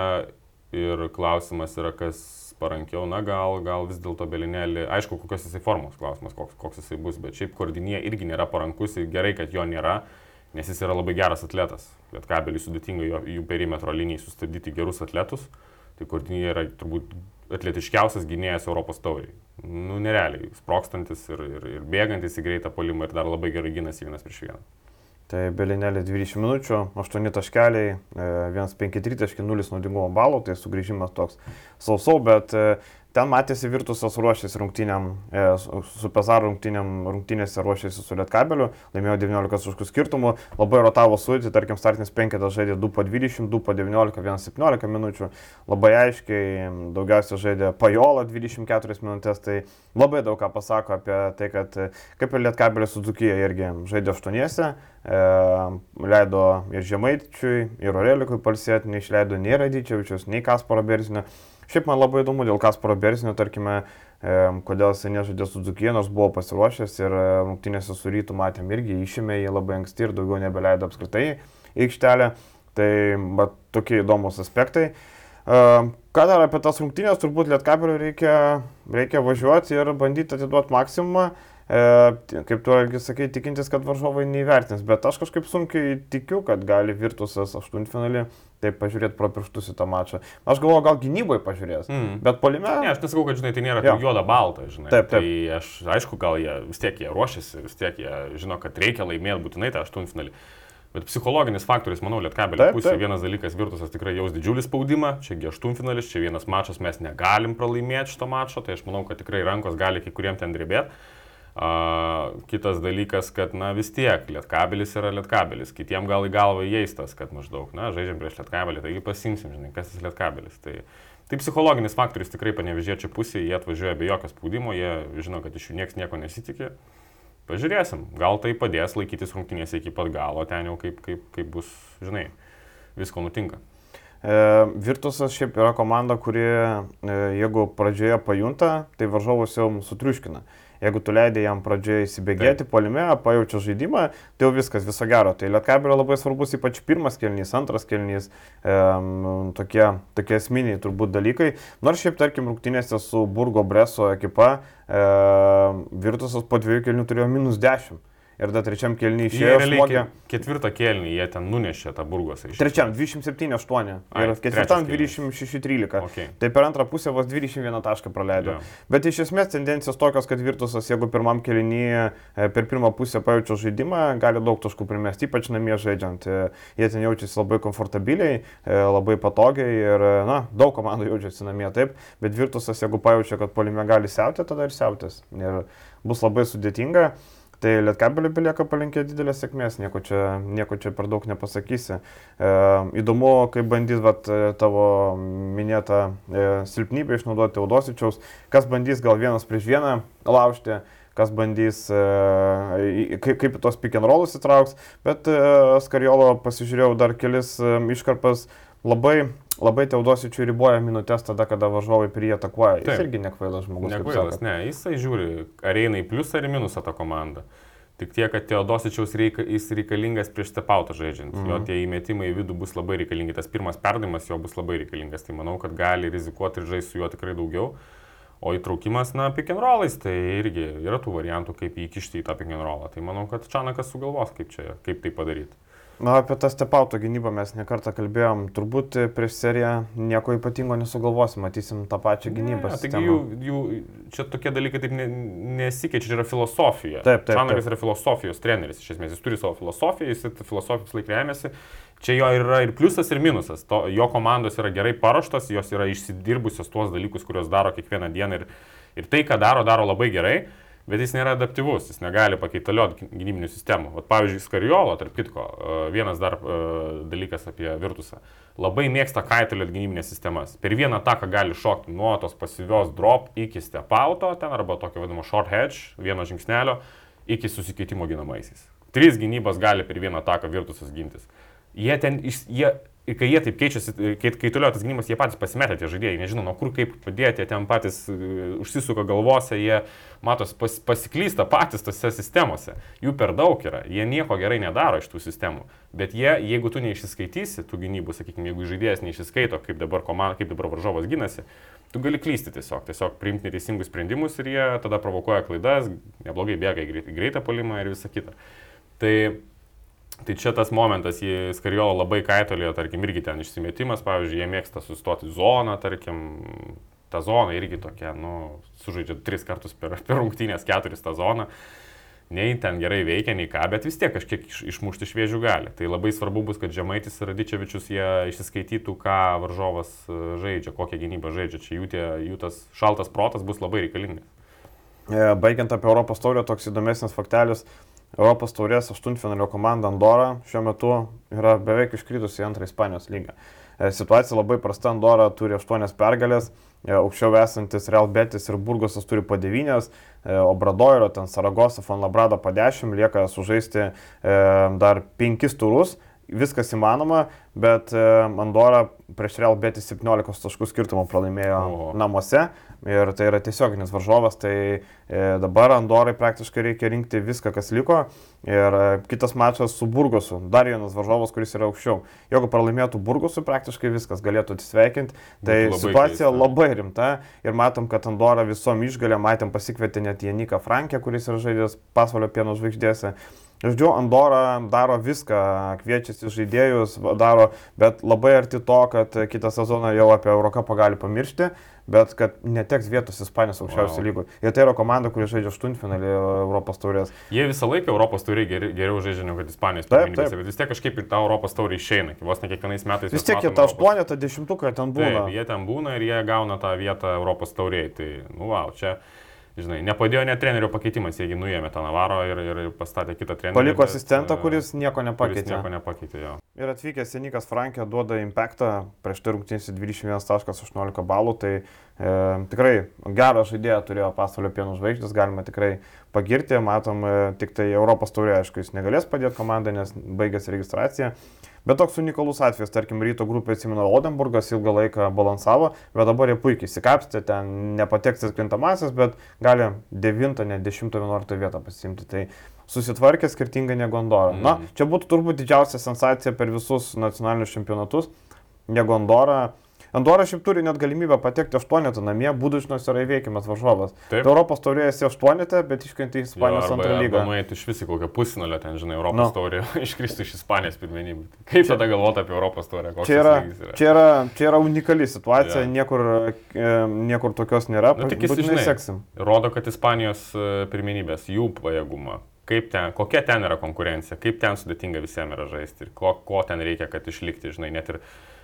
Ir klausimas yra, kas parankiau, na gal, gal vis dėlto belinėlį, aišku, kokios jisai formos klausimas, koks, koks jisai bus, bet šiaip koordinė irgi nėra parankus ir gerai, kad jo nėra, nes jis yra labai geras atletas. Bet kabelį sudėtinga jų perimetro linijai sustabdyti gerus atletus, tai koordinė yra turbūt atletiškiausias gynėjas Europos tauriai. Nu, nerealiai, sprokstantis ir, ir, ir bėgantis į greitą polimą ir dar labai gerai gynasi vienas prieš vieną. Tai Belinėlė 20 minučių, 8 taškeliai, 1-5-3 taškai, 0 naudingumo balų, tai sugrįžimas toks sausau, bet e, ten matėsi Virtusas ruošėsi rungtynėm, e, su Pezaro rungtynėm, rungtynėse ruošėsi su Lietkabeliu, laimėjo 19 taškų skirtumų, labai rotavo sudėti, tarkim, startinis penketas žaidė 2 po 20, 2 po 19, 1 17 minučių, labai aiškiai, daugiausia žaidė Pajola 24 minutės, tai labai daug ką pasako apie tai, kad kaip ir Lietkabelio Suzukijoje irgi žaidė 8, e, leido ir Žemaičiui, ir Orelikui palsėti, neišleido nei Radyčiavičius, nei Kasparo Berzinio. Šiaip man labai įdomu dėl Kasparo Bersinio, tarkime, kodėl jisai nežaidė su Dzukie, nors buvo pasiruošęs ir rungtynėse su rytų matėm irgi išėmė jį labai anksti ir daugiau nebeleido apskritai į aikštelę. Tai bet tokie įdomus aspektai. Ką dar apie tas rungtynės, turbūt Lietkabeliui reikia, reikia važiuoti ir bandyti atiduoti maksimumą. E, kaip tu sakai, tikintis, kad varžovai neįvertins, bet aš kažkaip sunkiai tikiu, kad gali Virtusas aštuntfinalį taip pažiūrėti pro pirštus į tą mačą. Aš galvoju, gal gynyboje pažiūrės, mm. bet polime. Ne, aš nesakau, kad žinai, tai nėra ja. juoda balta, žinai. Taip, taip. Tai aš, aišku, gal jie vis tiek jie ruošiasi, vis tiek jie žino, kad reikia laimėti būtinai tą aštuntfinalį. Bet psichologinis faktorius, manau, Lietkabelio pusėje vienas dalykas, Virtusas tikrai jaus didžiulį spaudimą, čiagi aštuntfinalis, čia vienas mačas, mes negalim pralaimėti šito mačo, tai aš manau, kad tikrai rankos gali kai kuriem ten drebėti. A, kitas dalykas, kad, na vis tiek, lietkabelis yra lietkabelis. Kitiem gal į galvą įeistas, kad maždaug, na, žaidžiam prieš lietkabelį, taigi pasimsim, žinai, kas tas lietkabelis. Tai, tai psichologinis faktorius tikrai panevežėčio pusėje, jie atvažiuoja be jokio spaudimo, jie žino, kad iš jų niekas nieko nesitikė. Pažiūrėsim, gal tai padės laikytis rungtynėse iki pat galo, ten jau kaip, kaip, kaip bus, žinai, visko nutinka. Virtusas šiaip yra komanda, kuri jeigu pradžioje pajunta, tai varžovus jau sutriuškina. Jeigu tu leidai jam pradžioje įsibėgėti, polime, pajaučia žaidimą, tai jau viskas, viso gero. Tai Lietkabė yra labai svarbus, ypač pirmas kelnys, antras kelnys, e, tokie, tokie esminiai turbūt dalykai. Nors šiaip, tarkim, rungtynėse su Burgo Breso ekipa, e, Virtusas po dviejų kelnių turėjo minus 10 ir dar trečiam kelniui išėjo. Smogė... Ketvirtą kelnį jie ten nunešė tą burgos. Trečiam 27-8 ir ketvirtam 26-13. Okay. Tai per antrą pusę vos 21 tašką praleido. Yeah. Bet iš esmės tendencijos tokios, kad Virtusas, jeigu pirmam kelnyje per pirmą pusę pajaučia žaidimą, gali daug taškų primesti, ypač namie žaidžiant. E, jie ten jaučiasi labai komfortabiliai, e, labai patogiai ir, na, daug komandų jaučiasi namie taip, bet Virtusas, jeigu pajaučia, kad polime gali siautėti, tada ir siautės. Ir bus labai sudėtinga. Tai Lietkabeliui belieka palinkėti didelės sėkmės, nieko čia, nieko čia per daug nepasakysi. E, įdomu, kaip bandys vat, e, tavo minėtą e, silpnybę išnaudoti Audosičiaus, kas bandys gal vienas prieš vieną laužti kas bandys, e, kaip, kaip tos pick and rollus įtrauks, bet e, Skariolo pasižiūrėjau dar kelis iškarpas, labai labai Teodosičiui riboja minutės tada, kada varžovai prie atakuoja. Jis Taip. irgi nekvailas žmogus. Nekvailas, ne, jisai žiūri, ar eina į pliusą ar į minusą tą komandą. Tik tiek, kad Teodosičiaus reika, jis reikalingas prieš stepautą žaidžiant. Mm -hmm. Jo tie įmetimai į vidų bus labai reikalingi. Tas pirmas perdavimas jo bus labai reikalingas. Tai manau, kad gali rizikuoti ir žaisti su juo tikrai daugiau. O įtraukimas, na, pick and rollais, tai irgi yra tų variantų, kaip įkišti į tą pick and rollą. Tai manau, kad Čanakas sugalvos, kaip, čia, kaip tai padaryti. Na, apie tą stepauto gynybą mes nekartą kalbėjom. Turbūt prieš seriją nieko ypatingo nesugalvosim, matysim tą pačią gynybą. Ne, taigi jų, jų, čia tokie dalykai taip ne, nesikeičia, čia yra filosofija. Taip, taip. Čanakas yra filosofijos treneris, iš esmės, jis turi savo filosofiją, jis filosofijos laik remiasi. Čia jo yra ir pliusas, ir minusas. To, jo komandos yra gerai paruoštos, jos yra išsidirbusios tuos dalykus, kuriuos daro kiekvieną dieną ir, ir tai, ką daro, daro labai gerai bet jis nėra adaptyvus, jis negali pakeitalioti gynybinių sistemų. Vat, pavyzdžiui, Skariolo, tarp kitko, e, vienas dar uh, dalykas apie Virtusą. Labai mėgsta kaitalioti gynybinės sistemas. Per vieną taką gali šokti nuo tos pasyvios drop iki stepauto, ten arba tokio vadinamo short hedge, vieno žingsnelio, iki susikeitimo ginamaisiais. Trys gynybos gali per vieną taką Virtusas gintis. Jie ten, jie Ir kai jie taip keičiasi, kai, kai toliau tas gynimas, jie patys pasimetė tie žaidėjai, nežino, nuo kur kaip padėti, ten patys uh, užsisuka galvose, jie matos pas, pasiklysta patys tose sistemose. Jų per daug yra, jie nieko gerai nedaro iš tų sistemų. Bet jie, jeigu tu neišsiskaitysi tų gynybų, sakykime, jeigu žaidėjas neišsiskaito, kaip dabar, komanda, kaip dabar varžovas gynasi, tu gali klysti tiesiog, tiesiog priimti neteisingus sprendimus ir jie tada provokuoja klaidas, neblogai bėga į greitą polimą ir visa kita. Tai Tai čia tas momentas, jį Skariolo labai kaitolėjo, tarkim, irgi ten išsimetimas, pavyzdžiui, jie mėgsta sustoti zoną, tarkim, ta zona irgi tokia, nu, sužaidžia tris kartus per, per rungtynės, keturis tą zoną. Nei ten gerai veikia, nei ką, bet vis tiek kažkiek iš, išmušti šviežių gali. Tai labai svarbu bus, kad Žemaitis ir Radičevičius jie išsiskaitytų, ką varžovas e, žaidžia, kokią gynybą žaidžia. Čia jų, tie, jų tas šaltas protas bus labai reikalingas. E, baigiant apie Europos taurę, toks įdomesnis faktelis. Europos taurės aštuntfinalio komanda Andora šiuo metu yra beveik iškritusi į antrą Ispanijos lygą. E, situacija labai prasta, Andora turi 8 pergalės, e, aukščiau esantis Real Betis ir Burgosas turi po 9, e, Obradoiro, ten Saragosa, Fonlabrado po 10, lieka sužaisti dar 5 turus, viskas įmanoma, bet Andora prieš Real Betis 17 taškų skirtumą pralaimėjo Oho. namuose ir tai yra tiesioginis varžovas, tai e, dabar Andorai praktiškai reikia rinkti viską, kas liko ir e, kitas mačas su Burgosu, dar vienas varžovas, kuris yra aukščiau. Jeigu pralaimėtų Burgosu, praktiškai viskas galėtų atsisveikinti, tai labai situacija keista. labai rimta ir matom, kad Andora visom išgalė, matėm pasikvietė net Janiką Frankę, kuris yra žaidęs pasvalio pieno žvaigždėse. Žodžiu, Andora daro viską, kviečiasi žaidėjus, daro, bet labai arti to, kad kitą sezoną jau apie Eurocapą gali pamiršti, bet kad neteks vietos Ispanijos aukščiausio wow. lygo. Ir tai yra komanda, kuri žaidžia aštuntfinalį Europos taurės. Jie visą laiką Europos taurė geriau, žaidžia negu Ispanijos taurės, bet vis tiek kažkaip ir ta Europos taurė išeina, vos ne kiekvienais metais. Vis tiek jie tą aštuonetą dešimtuką ten būna. Taip, jie ten būna ir jie gauna tą vietą Europos taurėje. Tai, nu, wow, čia žinai, nepadėjo net trenerio pakeitimas, jeigu nuėmė tą Navaro ir, ir pastatė kitą trenerį. Paliko asistentą, kuris nieko nepakeitė. Kuris nieko nepakeitė, jo. Ir atvykęs Senikas Frankė duoda impactą, prieš tai rungtynės 21.18 balų, tai e, tikrai gerą žaidėją turėjo pasaulio pienų žvaigždės, galima tikrai pagirti, matom, e, tik tai Europos taurė, aišku, jis negalės padėti komandai, nes baigėsi registracija. Bet toks unikalus atvejis, tarkim, ryto grupė atsimena Odenburgas ilgą laiką balansavo, bet dabar jie puikiai įsikapstė, ten nepateks atkrintamasis, bet gali 9, ne 10, 11 vietą pasimti. Tai susitvarkė skirtingai negu Andorra. Mm. Na, čia būtų turbūt didžiausia sensacija per visus nacionalinius čempionatus, negu Andorra Andorra šiaip turi net galimybę patekti aštuonetą namie, Budušnos yra įveikiamas varžovas. Taip. Tai Europos taurėje esi aštuonetą, bet iškenti į Ispanijos jo, antrą lygą. Manai, tu iš visų kokią pusinolę ten, žinai, Europos no. taurė iškristų iš Ispanijos pirmenybę. Kaip tada galvoti apie Europos taurę? Čia yra, yra? Čia, yra, čia yra unikali situacija, ja. niekur, e, niekur tokios nėra. Nu, tik jis, žinai, seksim. Rodo, kad Ispanijos e, pirmenybės, jų pajėgumą kaip ten, kokia ten yra konkurencija, kaip ten sudėtinga visiems yra žaisti ir ko, ko ten reikia, kad išlikti, žinai, net ir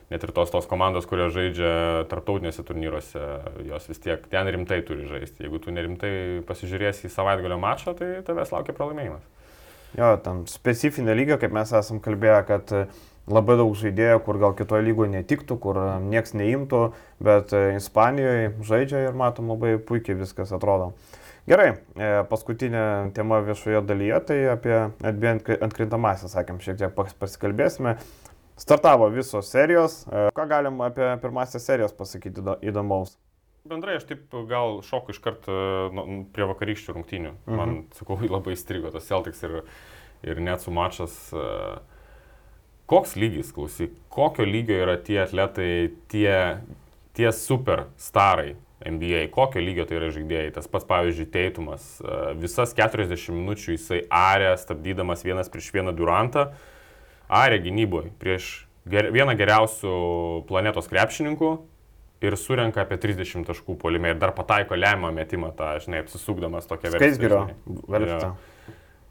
net ir tos, tos komandos, kurios žaidžia tarptautinėse turnyruose, jos vis tiek ten rimtai turi žaisti. Jeigu tu nerimtai pasižiūrėsi į savaitgalio mačą, tai tavęs laukia pralaimėjimas. Jo, tam specifinė lyga, kaip mes esam kalbėję, kad labai daug žaidėjų, kur gal kitoje lygoje netiktų, kur nieks neimtų, bet Ispanijoje žaidžia ir matom labai puikiai viskas atrodo. Gerai, e, paskutinė tema viešoje dalyje, tai apie atkrintamasis, sakėm, šiek tiek pasikalbėsime. Startavo visos serijos. E, ką galim apie pirmąsias serijas pasakyti įdomaus? Bendrai aš taip gal šoku iš karto nu, prie vakarykščių rungtynių. Mhm. Man, sakau, labai strigo tas Celtics ir, ir net su mačas. E, koks lygis, klausyk, kokio lygio yra tie atletai, tie, tie superstarai NBA, kokio lygio tai yra žaidėjai. Tas pats, pavyzdžiui, Teitumas, e, visas 40 minučių jisai arė, stabdydamas vienas prieš vieną Durantą. Uh, arė gynyboje prieš ger, vieną geriausių planetos krepšininkų ir surenka apie 30 taškų polime ir dar pataiko lemą metimą, tą, žinai, apsisukdamas tokią versiją. Skaisgirio, vertą.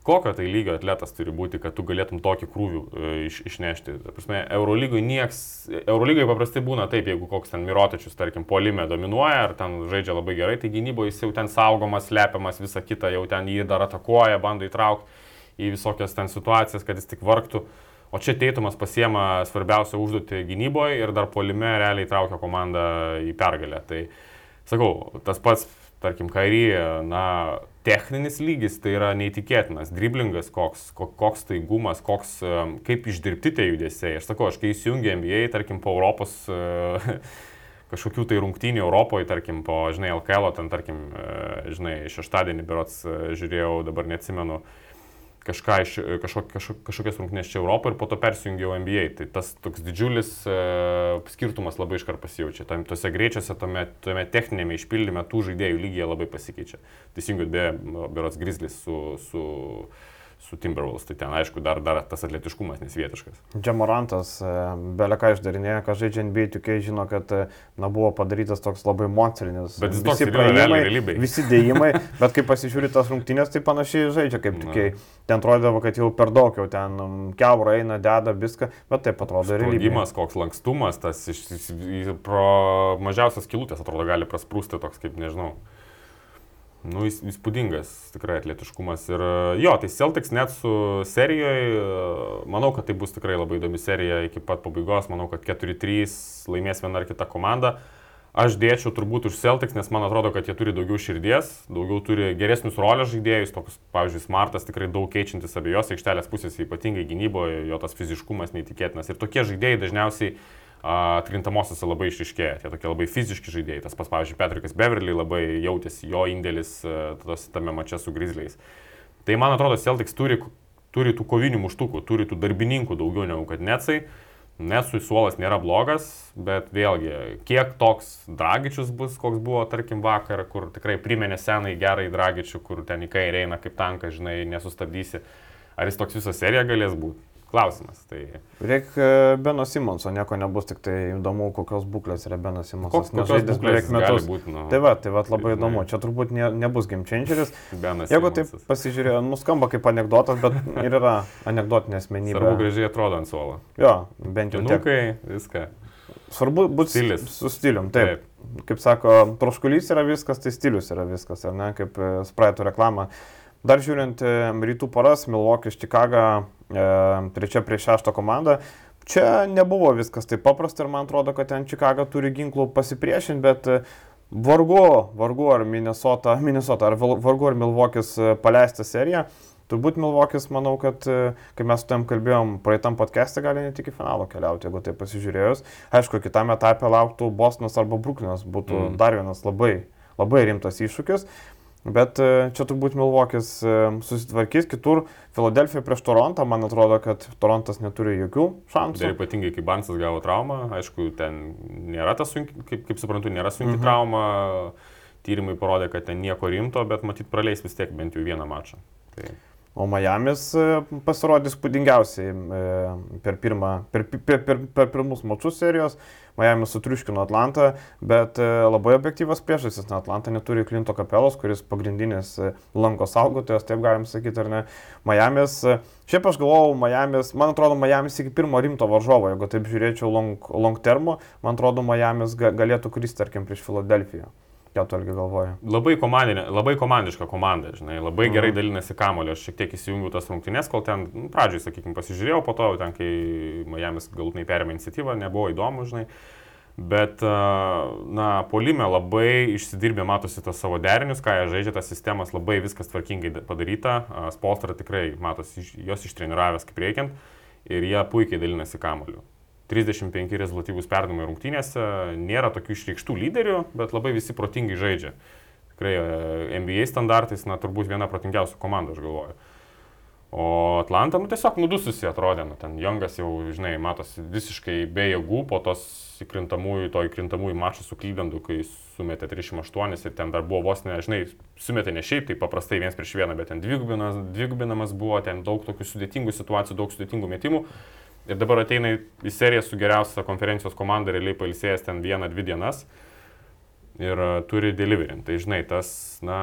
Kokio tai lygio atletas turi būti, kad tu galėtum tokį krūvių e, iš, išnešti? Prasme, Eurolygoje nieks, Eurolygoje paprastai būna taip, jeigu koks ten Mirotičius, tarkim, polime dominuoja ar ten žaidžia labai gerai, tai gynyboje jis jau ten saugomas, slepiamas, visa kita, jau ten jį dar atakuoja, bando įtraukti į visokias ten situacijas, kad jis tik vargtų. Uh, O čia Teitumas pasiema svarbiausią užduotį gynyboje ir dar polime realiai traukia komandą į pergalę. Tai sakau, tas pats, tarkim, Kairį, na, techninis lygis tai yra neįtikėtinas. Driblingas koks, koks taigumas, koks, kaip išdirbti tie judesiai. Aš sakau, aš kai įsijungiu NBA, tarkim, po Europos kažkokių tai rungtynių Europoje, tarkim, po, žinai, LKL, ten, tarkim, žinai, šeštadienį berots žiūrėjau, dabar neatsimenu, uh, kažką iš kažkok, kažkok, kažkokias rungtynės čia Europoje ir po to persijungiau NBA. Tai tas toks didžiulis uh, skirtumas labai iškart pasijaučia. Tam, tose greičiuose, tame, tame techninėme išpildyme tų žaidėjų lygiai labai pasikeičia. Teisingai, beje, Berots Grizzlis su, su su Timberwolves, tai ten aišku dar, dar tas atletiškumas nesvietiškas. Džamorantas, e, beleką išdarinėja, ką žaidžia NBA, tik žino, kad e, na, buvo padarytas toks labai monstrinis. Bet visi praėjimai, visi dėjimai, bet kai pasižiūri tas rungtynės, tai panašiai žaidžia, kaip tik ten atrodavo, kad jau per daug, jau ten keurą eina, deda viską, bet taip atrodo ir realybė. Spaudimas, koks lankstumas, tas iš, iš, iš, pro mažiausias kilutės atrodo gali prasprūsti toks kaip, nežinau. Nu, įspūdingas tikrai atletiškumas. Ir jo, tai Celtics net su serijoje, manau, kad tai bus tikrai labai įdomi serija iki pat pabaigos. Manau, kad 4-3 laimės viena ar kita komanda. Aš dėčiau turbūt už Celtics, nes man atrodo, kad jie turi daugiau širdies, daugiau turi geresnius rolės žaidėjus, tokius, pavyzdžiui, Smartas tikrai daug keičiantis abiejose aikštelės pusėse, ypatingai gynyboje, jo tas fiziškumas neįtikėtinas. Ir tokie žaidėjai dažniausiai atkrintamosiose labai išriškėja, tie tokie labai fiziški žaidėjai. Tas pats, pavyzdžiui, Patrikas Beverly labai jautėsi jo indėlis tos, tame mače su Grizzliais. Tai man atrodo, Celtics turi, turi tų kovinių muštukų, turi tų darbininkų daugiau negu kad Netsai. Netsui suolas nėra blogas, bet vėlgi, kiek toks Dragičius bus, koks buvo, tarkim, vakar, kur tikrai priminė senai gerai Dragičių, kur ten į kairę eina kaip tankas, žinai, nesustabdysi. Ar jis toks visą seriją galės būti? Klausimas. Tai... Reikia Beno Simonso, nieko nebus, tik tai įdomu, kokios būklės yra Beno Simonsas. Nes žaidės beveik metus. Būt, nu, tai va, tai va labai įdomu, čia turbūt ne, nebus game changeris. Benas Jeigu taip pasižiūrėjau, nuskamba kaip anegdotas, bet ir yra anegdotinė asmenybė. Svarbu gražiai atrodo ant suolo. Jo, bent jau. Nukai, viską. Svarbu būti Stilis. su stilium, taip. taip. Kaip sako, troškulys yra viskas, tai stilius yra viskas, ar ne, kaip e, Spraito reklama. Dar žiūrint e, rytų poras, Milwaukee, Chicago, e, trečia prieš šeštą komandą. Čia nebuvo viskas taip paprasta ir man atrodo, kad ten Chicago turi ginklų pasipriešinti, bet e, vargu, vargu ar Minnesota, Minnesota ar vargu ar Milvokis paleista serija. turbūt Milvokis, manau, kad kai mes su tam kalbėjom, praeitam podcast'e gali net iki finalo keliauti, jeigu tai pasižiūrėjus. Aišku, kitame etape lauktų Bostonas arba Bruklinas, būtų mm. dar vienas labai, labai rimtas iššūkis. Bet e, čia turbūt Milvokis e, susitvarkys, kitur Filadelfija prieš Torontą, man atrodo, kad Torontas neturi jokių šansų. Ir ypatingai, kai Bansas gavo traumą, aišku, ten nėra tas sunki, kaip, kaip suprantu, nėra sunki mhm. trauma, tyrimai parodė, kad ten nieko rimto, bet matyt praleis vis tiek bent jau vieną mačą. Tai... O Miami's e, pasirodys spūdingiausiai per, pirmą, per, per, per, per pirmus mačius serijos. Miami sutriuškino Atlantą, bet e, labai objektyvas priežastis, na, Atlanta neturi Klinto kapelos, kuris pagrindinis e, lanko saugotojas, taip galim sakyti, ar ne. Miami's, e, šiaip aš galvojau, Miami's, man atrodo, Miami's iki pirmo rimto varžovo, jeigu taip žiūrėčiau long, long termo, man atrodo, Miami's galėtų kristi, tarkim, prieš Filadelfiją. Ką tu irgi galvoji? Labai, labai komandiška komanda, žinai, labai mhm. gerai dalinasi kamulio. Aš šiek tiek įsijungiu tas rungtynės, kol ten, nu, pradžioj, sakykime, pasižiūrėjau, po to, ten, kai Miami's galutinai perėmė iniciatyvą, nebuvo įdomu, žinai. Bet, na, polime labai išsidirbė, matosi tos savo derinius, ką jie žaidžia, tas sistemas labai viskas tvarkingai padaryta. Spolstra tikrai, matosi, jos ištreniravęs kaip reikiant ir jie puikiai dalinasi kamuoliu. 35 rezultatyvūs perdavimai rungtynėse, nėra tokių išreikštų lyderių, bet labai visi protingai žaidžia. Tikrai e, NBA standartais, na, turbūt viena protingiausių komandų, aš galvoju. O Atlanta, nu, tiesiog nudususi atrodė, nu, ten Jongas jau, žinai, matosi visiškai be jėgų po tos įkrintamųjų, to įkrintamųjų mačų su Klyvlendu, kai sumetė 38 ir ten dar buvo vos ne, žinai, sumetė ne šiaip, tai paprastai vienas prieš vieną, bet ten dvigubinamas, dvigubinamas buvo, ten daug tokių sudėtingų situacijų, daug sudėtingų metimų. Ir dabar ateina į seriją su geriausia konferencijos komanda, realiai pailsėjęs ten vieną, dvi dienas. Ir uh, turi delivery. Tai žinai, tas, na,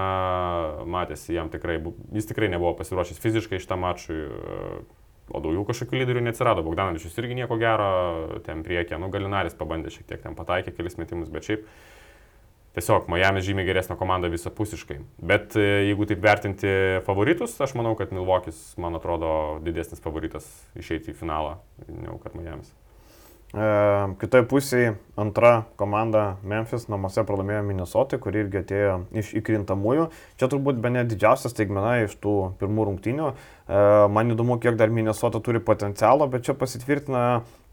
matėsi, jam tikrai, jis tikrai nebuvo pasiruošęs fiziškai šitam mačui. Uh, o daugiau kažkokių lyderių neatsirado. Bogdanovičius irgi nieko gero, ten priekė, nu, Galinaris pabandė šiek tiek, ten pataikė kelis metimus, bet šiaip tiesiog Miami žymiai geresnė komanda visapusiškai. Bet e, jeigu taip vertinti favoritus, aš manau, kad Milvokis, man atrodo, didesnis favoritas išeiti į finalą, negu kad Miami's. E, Kitoje pusėje antra komanda Memphis namuose pralaimėjo Minnesota, kuri irgi atėjo iš įkrintamųjų. Čia turbūt be ne didžiausias staigmena iš tų pirmų rungtynių. E, man įdomu, kiek dar Minnesota turi potencialo, bet čia pasitvirtina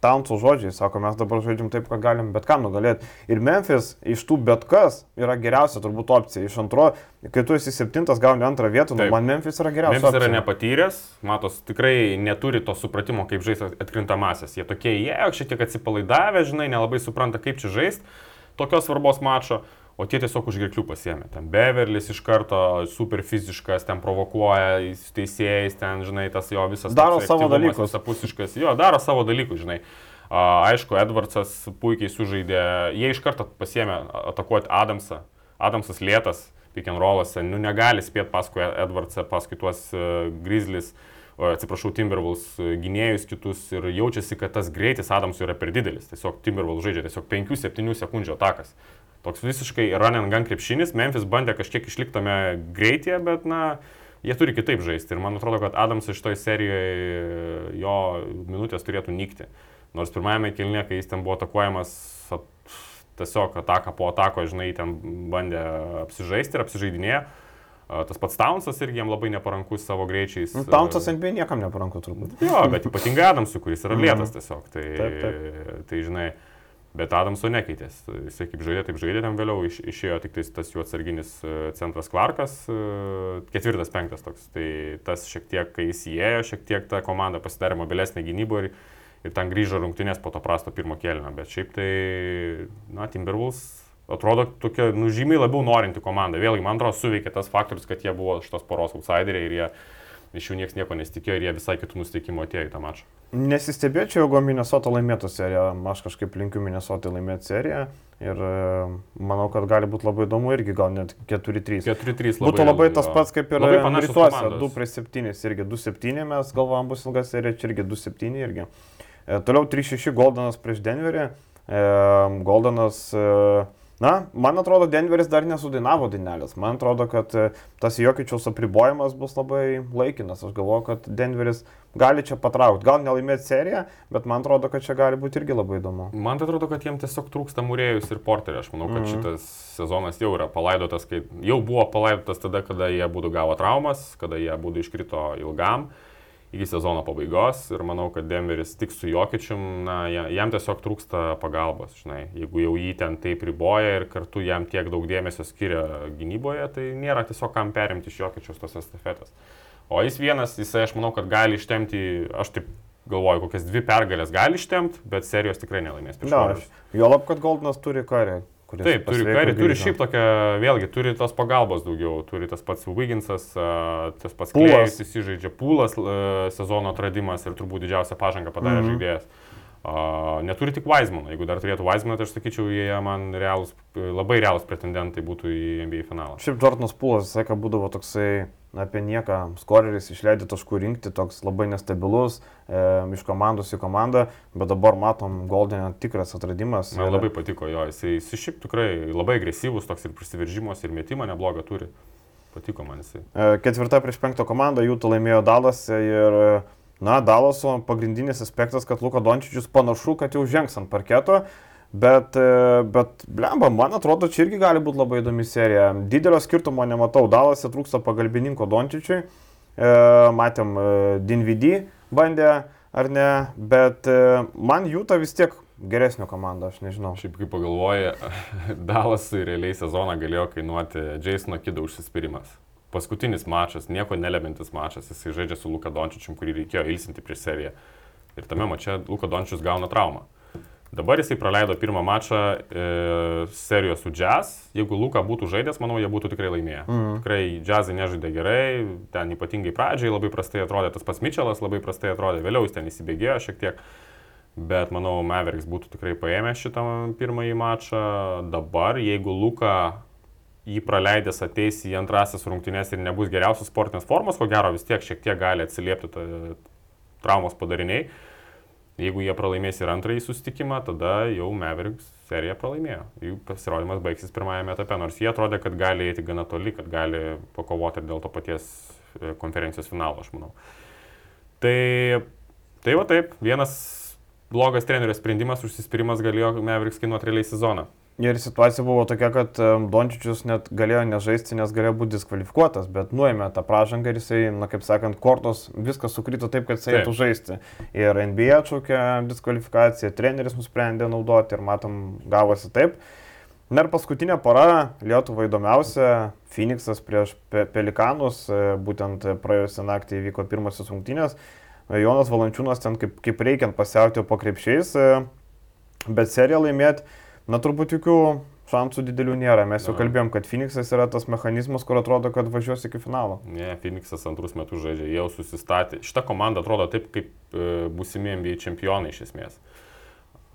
Taunso žodžiai, sako, mes dabar žaidžiam taip, ką galim bet kam nugalėti. Ir Memphis iš tų bet kas yra geriausia turbūt opcija. Iš antro, kai tu esi septintas, gauni antrą vietą, nu, man Memphis yra geriausia. Memphis opcija. yra nepatyręs, matos, tikrai neturi to supratimo, kaip žaisti atkrintamasis. Jie tokie, jie šiek tiek atsipalaidavę, žinai, nelabai supranta, kaip čia žaisti tokios svarbos mačo o tie tiesiog už gerklių pasiemė. Ten Beverlis iš karto super fiziškas, ten provokuoja teisėjais, ten, žinai, tas jo visas... Daro savo dalykus. Visapusiškas, jo, daro savo dalykus, žinai. Aišku, Edvardsas puikiai sužaidė, jie iš karto pasiemė atakuoti Adamsą. Adamsas lėtas, pick and rollose, nu negali spėti paskui Edvardsą, paskui tuos Grizzlies. O, atsiprašau, Timberwolves gynėjus kitus ir jaučiasi, kad tas greitis Adamsui yra per didelis. Tiesiog Timberwolves žaidžia tiesiog 5-7 sekundžių atakas. Toks visiškai run and gun krepšinis. Memphis bandė kažkiek išliktame greityje, bet, na, jie turi kitaip žaisti. Ir man atrodo, kad Adams iš toj serijoje jo minutės turėtų nykti. Nors pirmajame kelnie, kai jis ten buvo atakuojamas, at, tiesiog ataka po atako, žinai, ten bandė apsižaisti ir apsižaidinėjo. Tas pats Townsas irgi jam labai neparankus savo greičiais. Nu, Townsas NBA niekam neparanku turbūt. Jo, bet ypatingai Adamsui, kuris yra lėtas tiesiog. Tai, taip, taip. tai žinai, Bet Adamso nekeitės. Jisai kaip žaidė, taip žaidė ten vėliau, iš, išėjo tik tas jų atsarginis e, centras Kvarkas, e, ketvirtas, penktas toks. Tai tas šiek tiek, kai jis įėjo, šiek tiek ta komanda pasidarė mobilesnė gynybo ir, ir ten grįžo rungtynės po to prasto pirmo kelio. Bet šiaip tai, na, Timberwolves atrodo tokia, nu, žymiai labiau norinti komanda. Vėlgi, man atrodo, suveikė tas faktorius, kad jie buvo šitos poros outsideriai ir jie iš jų niekas nieko nesitikėjo ir jie visai kitų nusteikimų atėjo į tą mačą. Nesistebėčiau, jeigu Minnesota laimėtų seriją. Aš kažkaip linkiu Minnesota laimėti seriją. Ir e, manau, kad gali būti labai įdomu irgi, gal net 4-3. 4-3 labai. Būtų labai tas pats kaip ir rytuose. 2 prieš 7 irgi 2-7 mes galvojam bus ilga serija, čia irgi 2-7 irgi. E, toliau 3-6 Goldanas prieš Denverį. E, Goldanas e, Na, man atrodo, Denveris dar nesudainavo dainelės. Man atrodo, kad e, tas Jokičiaus apribojimas bus labai laikinas. Aš galvoju, kad Denveris gali čia patraukti. Gal nelaimėti seriją, bet man atrodo, kad čia gali būti irgi labai įdomu. Man tai atrodo, kad jiems tiesiog trūksta mūrėjus ir porterį. Aš manau, kad mm. šitas sezonas jau yra palaidotas, kai jau buvo palaidotas tada, kada jie būtų gavo traumas, kada jie būtų iškrito ilgam iki sezono pabaigos ir manau, kad Denveris tik su Jokičium, na, jam tiesiog trūksta pagalbos, žinai, jeigu jau jį ten taip riboja ir kartu jam tiek daug dėmesio skiria gynyboje, tai nėra tiesiog kam perimti iš Jokičius tos estafetės. O jis vienas, jisai aš manau, kad gali ištemti, aš taip galvoju, kokias dvi pergalės gali ištemti, bet serijos tikrai nelaimės prieš Warriors. Juolab, kad Goldinas turi karį kuris. Taip, turi karį, turi šiaip tokią, vėlgi, turi tos pagalbos daugiau, turi tas pats Wigginsas, tas pats Klėjus įsižaidžia, Pūlas sezono atradimas ir turbūt didžiausią pažangą padarė -hmm. žaidėjas. Neturi tik Weizmaną. Jeigu dar turėtų Weizmaną, tai aš sakyčiau, jie man realus, labai realus pretendentai būtų į NBA finalą. Šiaip Jordanas Pūlas visą laiką būdavo toksai apie nieką. Skoreris išleidė taškų rinkti, toks labai nestabilus, e, iš komandos į komandą, bet dabar matom Goldenio tikras atradimas. Man labai patiko jo, jisai, jisai šiaip tikrai labai agresyvus, toks ir prisiveržimas, ir metimą neblogą turi. Patiko man jisai. E, ketvirta prieš penktą komandą, jų laimėjo Dalas ir, na, Dalaso pagrindinis aspektas, kad Luka Dončičius panašu, kad jau žengs ant parketo. Bet, e, bet blemba, man atrodo, čia irgi gali būti labai įdomi serija. Didelio skirtumo nematau. Dalase trūksta pagalbininko Dončičiui. E, matėm, e, Dinvidy bandė ar ne, bet man Jūta vis tiek geresnio komanda, aš nežinau. Šiaip kaip pagalvoji, Dalasui realiai sezoną galėjo kainuoti Jasono Kido užsispyrimas. Paskutinis mačas, nieko nelemintis mačas, jisai žaidžia su Luka Dončičium, kurį reikėjo ilsinti prieš seriją. Ir tame mače Luka Dončičius gauna traumą. Dabar jisai praleido pirmą mačą e, serijos su Jazz. Jeigu Luka būtų žaidęs, manau, jie būtų tikrai laimėję. Mm. Tikrai Jazzai nežaidė gerai, ten ypatingai pradžiai labai prastai atrodė, tas pats Mitchellas labai prastai atrodė, vėliau jis ten įsibėgėjo šiek tiek. Bet manau, Mavericks būtų tikrai paėmę šitą pirmąjį mačą. Dabar, jeigu Luka jį praleidęs ateis į antrasis rungtynės ir nebus geriausios sportinės formos, ko gero vis tiek šiek tiek gali atsiliepti traumos padariniai Jeigu jie pralaimės ir antrąjį sustikimą, tada jau Mavericks seriją pralaimėjo. Jų pasirodymas baigsis pirmajame etape, nors jie atrodė, kad gali eiti gana toli, kad gali pakovoti ir dėl to paties e, konferencijos finalo, aš manau. Tai, tai va taip, vienas blogas trenerio sprendimas, užsispyrimas galėjo Mavericks kainuoti realiai sezoną. Ir situacija buvo tokia, kad Dončičius net galėjo nežaisti, nes galėjo būti diskvalifikuotas, bet nuėmė tą pražangą ir jisai, na kaip sakant, kortos viskas sukrito taip, kad jisai eitų žaisti. Ir NBA atšaukė diskvalifikaciją, treneris nusprendė naudoti ir matom, gavosi taip. Na ir paskutinė para, Lietuva įdomiausia, Phoenixas prieš Pe Pelikanus, e, būtent praėjusią naktį įvyko pirmasis rungtynės. Jonas Valančiūnas ten kaip, kaip reikiant pasiauti po krepšiais, e, bet seriją laimėti Na turbūt jokių šansų didelių nėra. Mes jau kalbėjom, kad Phoenixas yra tas mechanizmas, kur atrodo, kad važiuos iki finalo. Ne, Phoenixas antrus metus žaidžia, jau susistatė. Šita komanda atrodo taip, kaip e, būsimi NBA čempionai iš esmės.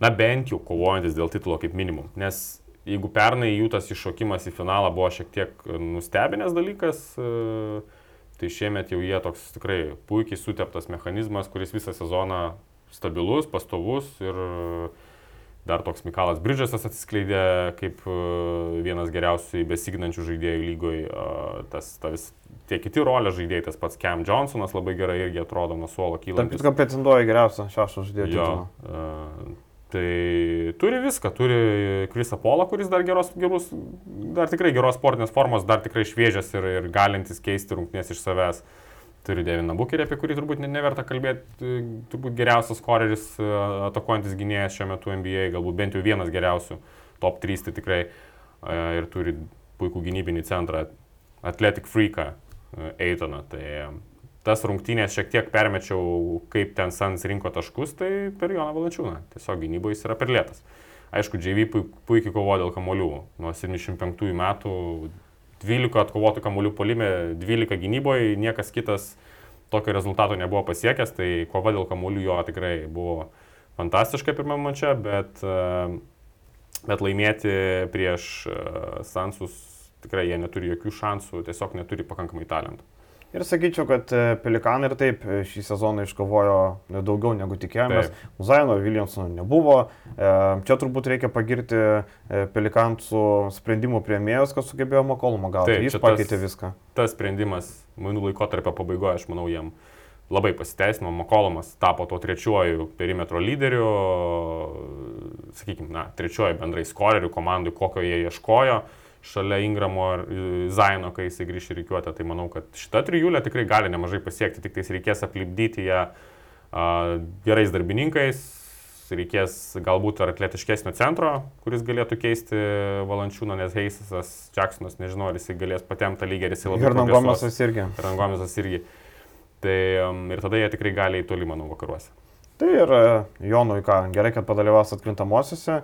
Na bent jau kovojantis dėl titulo kaip minimum. Nes jeigu pernai jų tas iššokimas į finalą buvo šiek tiek nustebinęs dalykas, e, tai šiemet jau jie toks tikrai puikiai suteptas mechanizmas, kuris visą sezoną stabilus, pastovus ir e, Dar toks Mikalas Bridžasas atsiskleidė kaip e, vienas geriausių besignančių žaidėjų lygoje. Tas, ta vis, tie kiti rolės žaidėjai, tas pats Cam Johnsonas labai gerai irgi atrodo nuo suolo kyla. Taip, kad pretenduoja geriausią šešto žaidėjo. Jo, uh, tai turi viską, turi Krisa Polą, kuris dar, geros, gerus, dar tikrai geros sportinės formos, dar tikrai šviežias ir, ir galintis keisti rungtynės iš savęs. Uh, turi Deviną Bukerį, apie kurį turbūt neverta kalbėti, turbūt geriausias koreris e, atakuojantis gynėjas šiuo metu NBA, galbūt bent jau vienas geriausių, top 3 tai tikrai e, ir turi puikų gynybinį centrą, Athletic Freaką, Eitoną. Tai tas rungtynės šiek tiek permečiau, kaip ten Sans rinko taškus, tai per Joną Valančiūną. Tiesiog gynyboje jis yra per lėtas. Aišku, JV puikiai kovojo dėl kamolių. Nuo 75 metų 12 atkovotų kamuolių polime, 12 gynyboje, niekas kitas tokio rezultato nebuvo pasiekęs, tai kova dėl kamuolių jo tikrai buvo fantastiška pirmame mače, bet, e, bet laimėti prieš e, Sansus tikrai jie neturi jokių šansų, tiesiog neturi pakankamai talentų. Ir sakyčiau, kad e, Pelikanai ir taip e, šį sezoną iškovojo daugiau negu tikėjomės. Zaino Williamsono nebuvo. E, čia turbūt reikia pagirti Pelikantų sprendimų prieimėjus, kas sugebėjo Makolumą gauti. Taip, Jis pakeitė tas, viską. Tas sprendimas, mainų laikotarpio pabaigoje, aš manau, jam labai pasiteisino. Makolumas tapo to trečiuoju perimetro lyderiu, sakykime, na, trečiuoju bendrai skoreriu komandai, kokio jie ieškojo šalia Ingramo ir Zaino, kai jisai grįš į reikiuotę. Tai manau, kad šita trijulė tikrai gali nemažai pasiekti, tik tais reikės aplipdyti ją a, gerais darbininkais, reikės galbūt ar atletiškesnio centro, kuris galėtų keisti Valančiūną, nes Heisas, Jacksonas, nežinau, ar jisai galės patemti lygį, ar jisai labai... Ir Rangomėsas irgi. Rangomėsas irgi. Tai ir tada jie tikrai gali į toli, manau, vakaruose. Tai ir Jonui ką, gerai, kad padalyvaus atkrintamosiose.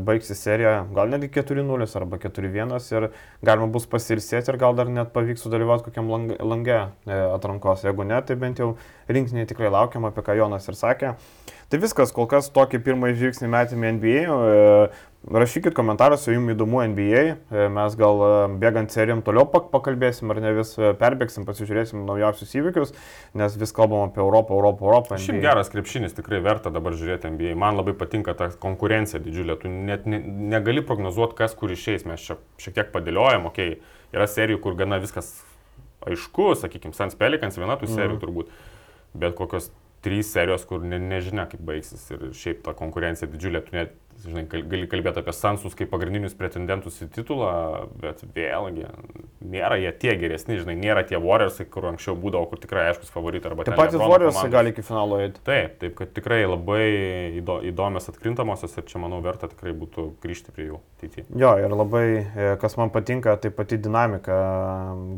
Baigsis serija gal netgi 4-0 arba 4-1 ir galima bus pasilsėti ir gal dar net pavyks sudalyvauti kokiam lange e, atrankos. Jeigu ne, tai bent jau rinkiniai tikrai laukiam, apie ką Jonas ir sakė. Tai viskas, kol kas tokį pirmąjį žingsnį metėme NBA. Rašykit komentaruose, jums įdomu NBA, e, mes gal e, bėgant serijom toliau pakalbėsim ar ne vis e, perbėgsim, pasižiūrėsim naujausius įvykius, nes vis kalbam apie Europą, Europą, Europą. Šiaip geras krepšinis, tikrai verta dabar žiūrėti NBA. Man labai patinka ta konkurencija didžiulė, tu net ne, negali prognozuoti, kas kur išeis, mes čia šiek tiek padėliojam, okei, okay. yra serijų, kur gana viskas aišku, sakykime, Sans Pelikans viena tų serijų mm. turbūt, bet kokios trys serijos, kur ne, nežinia, kaip baigsis ir šiaip ta konkurencija didžiulė, tu net žinai, gali kalbėti apie Sansus kaip pagrindinius pretendentus į titulą, bet vėlgi nėra jie tie geresni, žinai, nėra tie Warriors, kur anksčiau būdavo, kur tikrai aiškus favoritai arba... Taip pat Warriors gali iki finalo eiti. Taip, taip, kad tikrai labai įdomios atkrintamosios ir čia, manau, verta tikrai būtų grįžti prie jų ateityje. Jo, ir labai, e, kas man patinka, tai pati dinamika,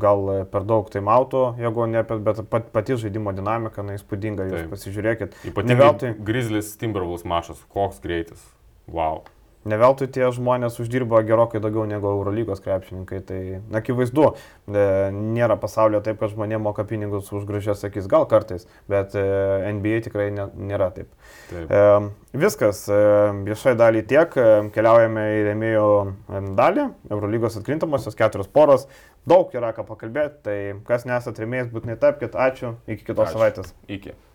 gal per daug taimautų, jeigu ne, bet pat, pati žaidimo dinamika, na, įspūdinga, jūs taip. pasižiūrėkit. Ypatingai veltui... Grizzlies Timberwolves mašas, koks greitis. Wow. Ne veltui tie žmonės uždirba gerokai daugiau negu Eurolygos krepšininkai. Tai akivaizdu, e, nėra pasaulyje taip, kad žmonė moka pinigus už gražias akis, gal kartais, bet e, NBA tikrai nėra taip. taip. E, viskas, viešai dalį tiek, keliaujame į rėmėjų dalį, Eurolygos atkrintamosios keturios poros, daug yra ką pakalbėti, tai kas nesat rėmėjais, būtinai tapkite, ačiū, iki kitos ačiū. savaitės. Iki.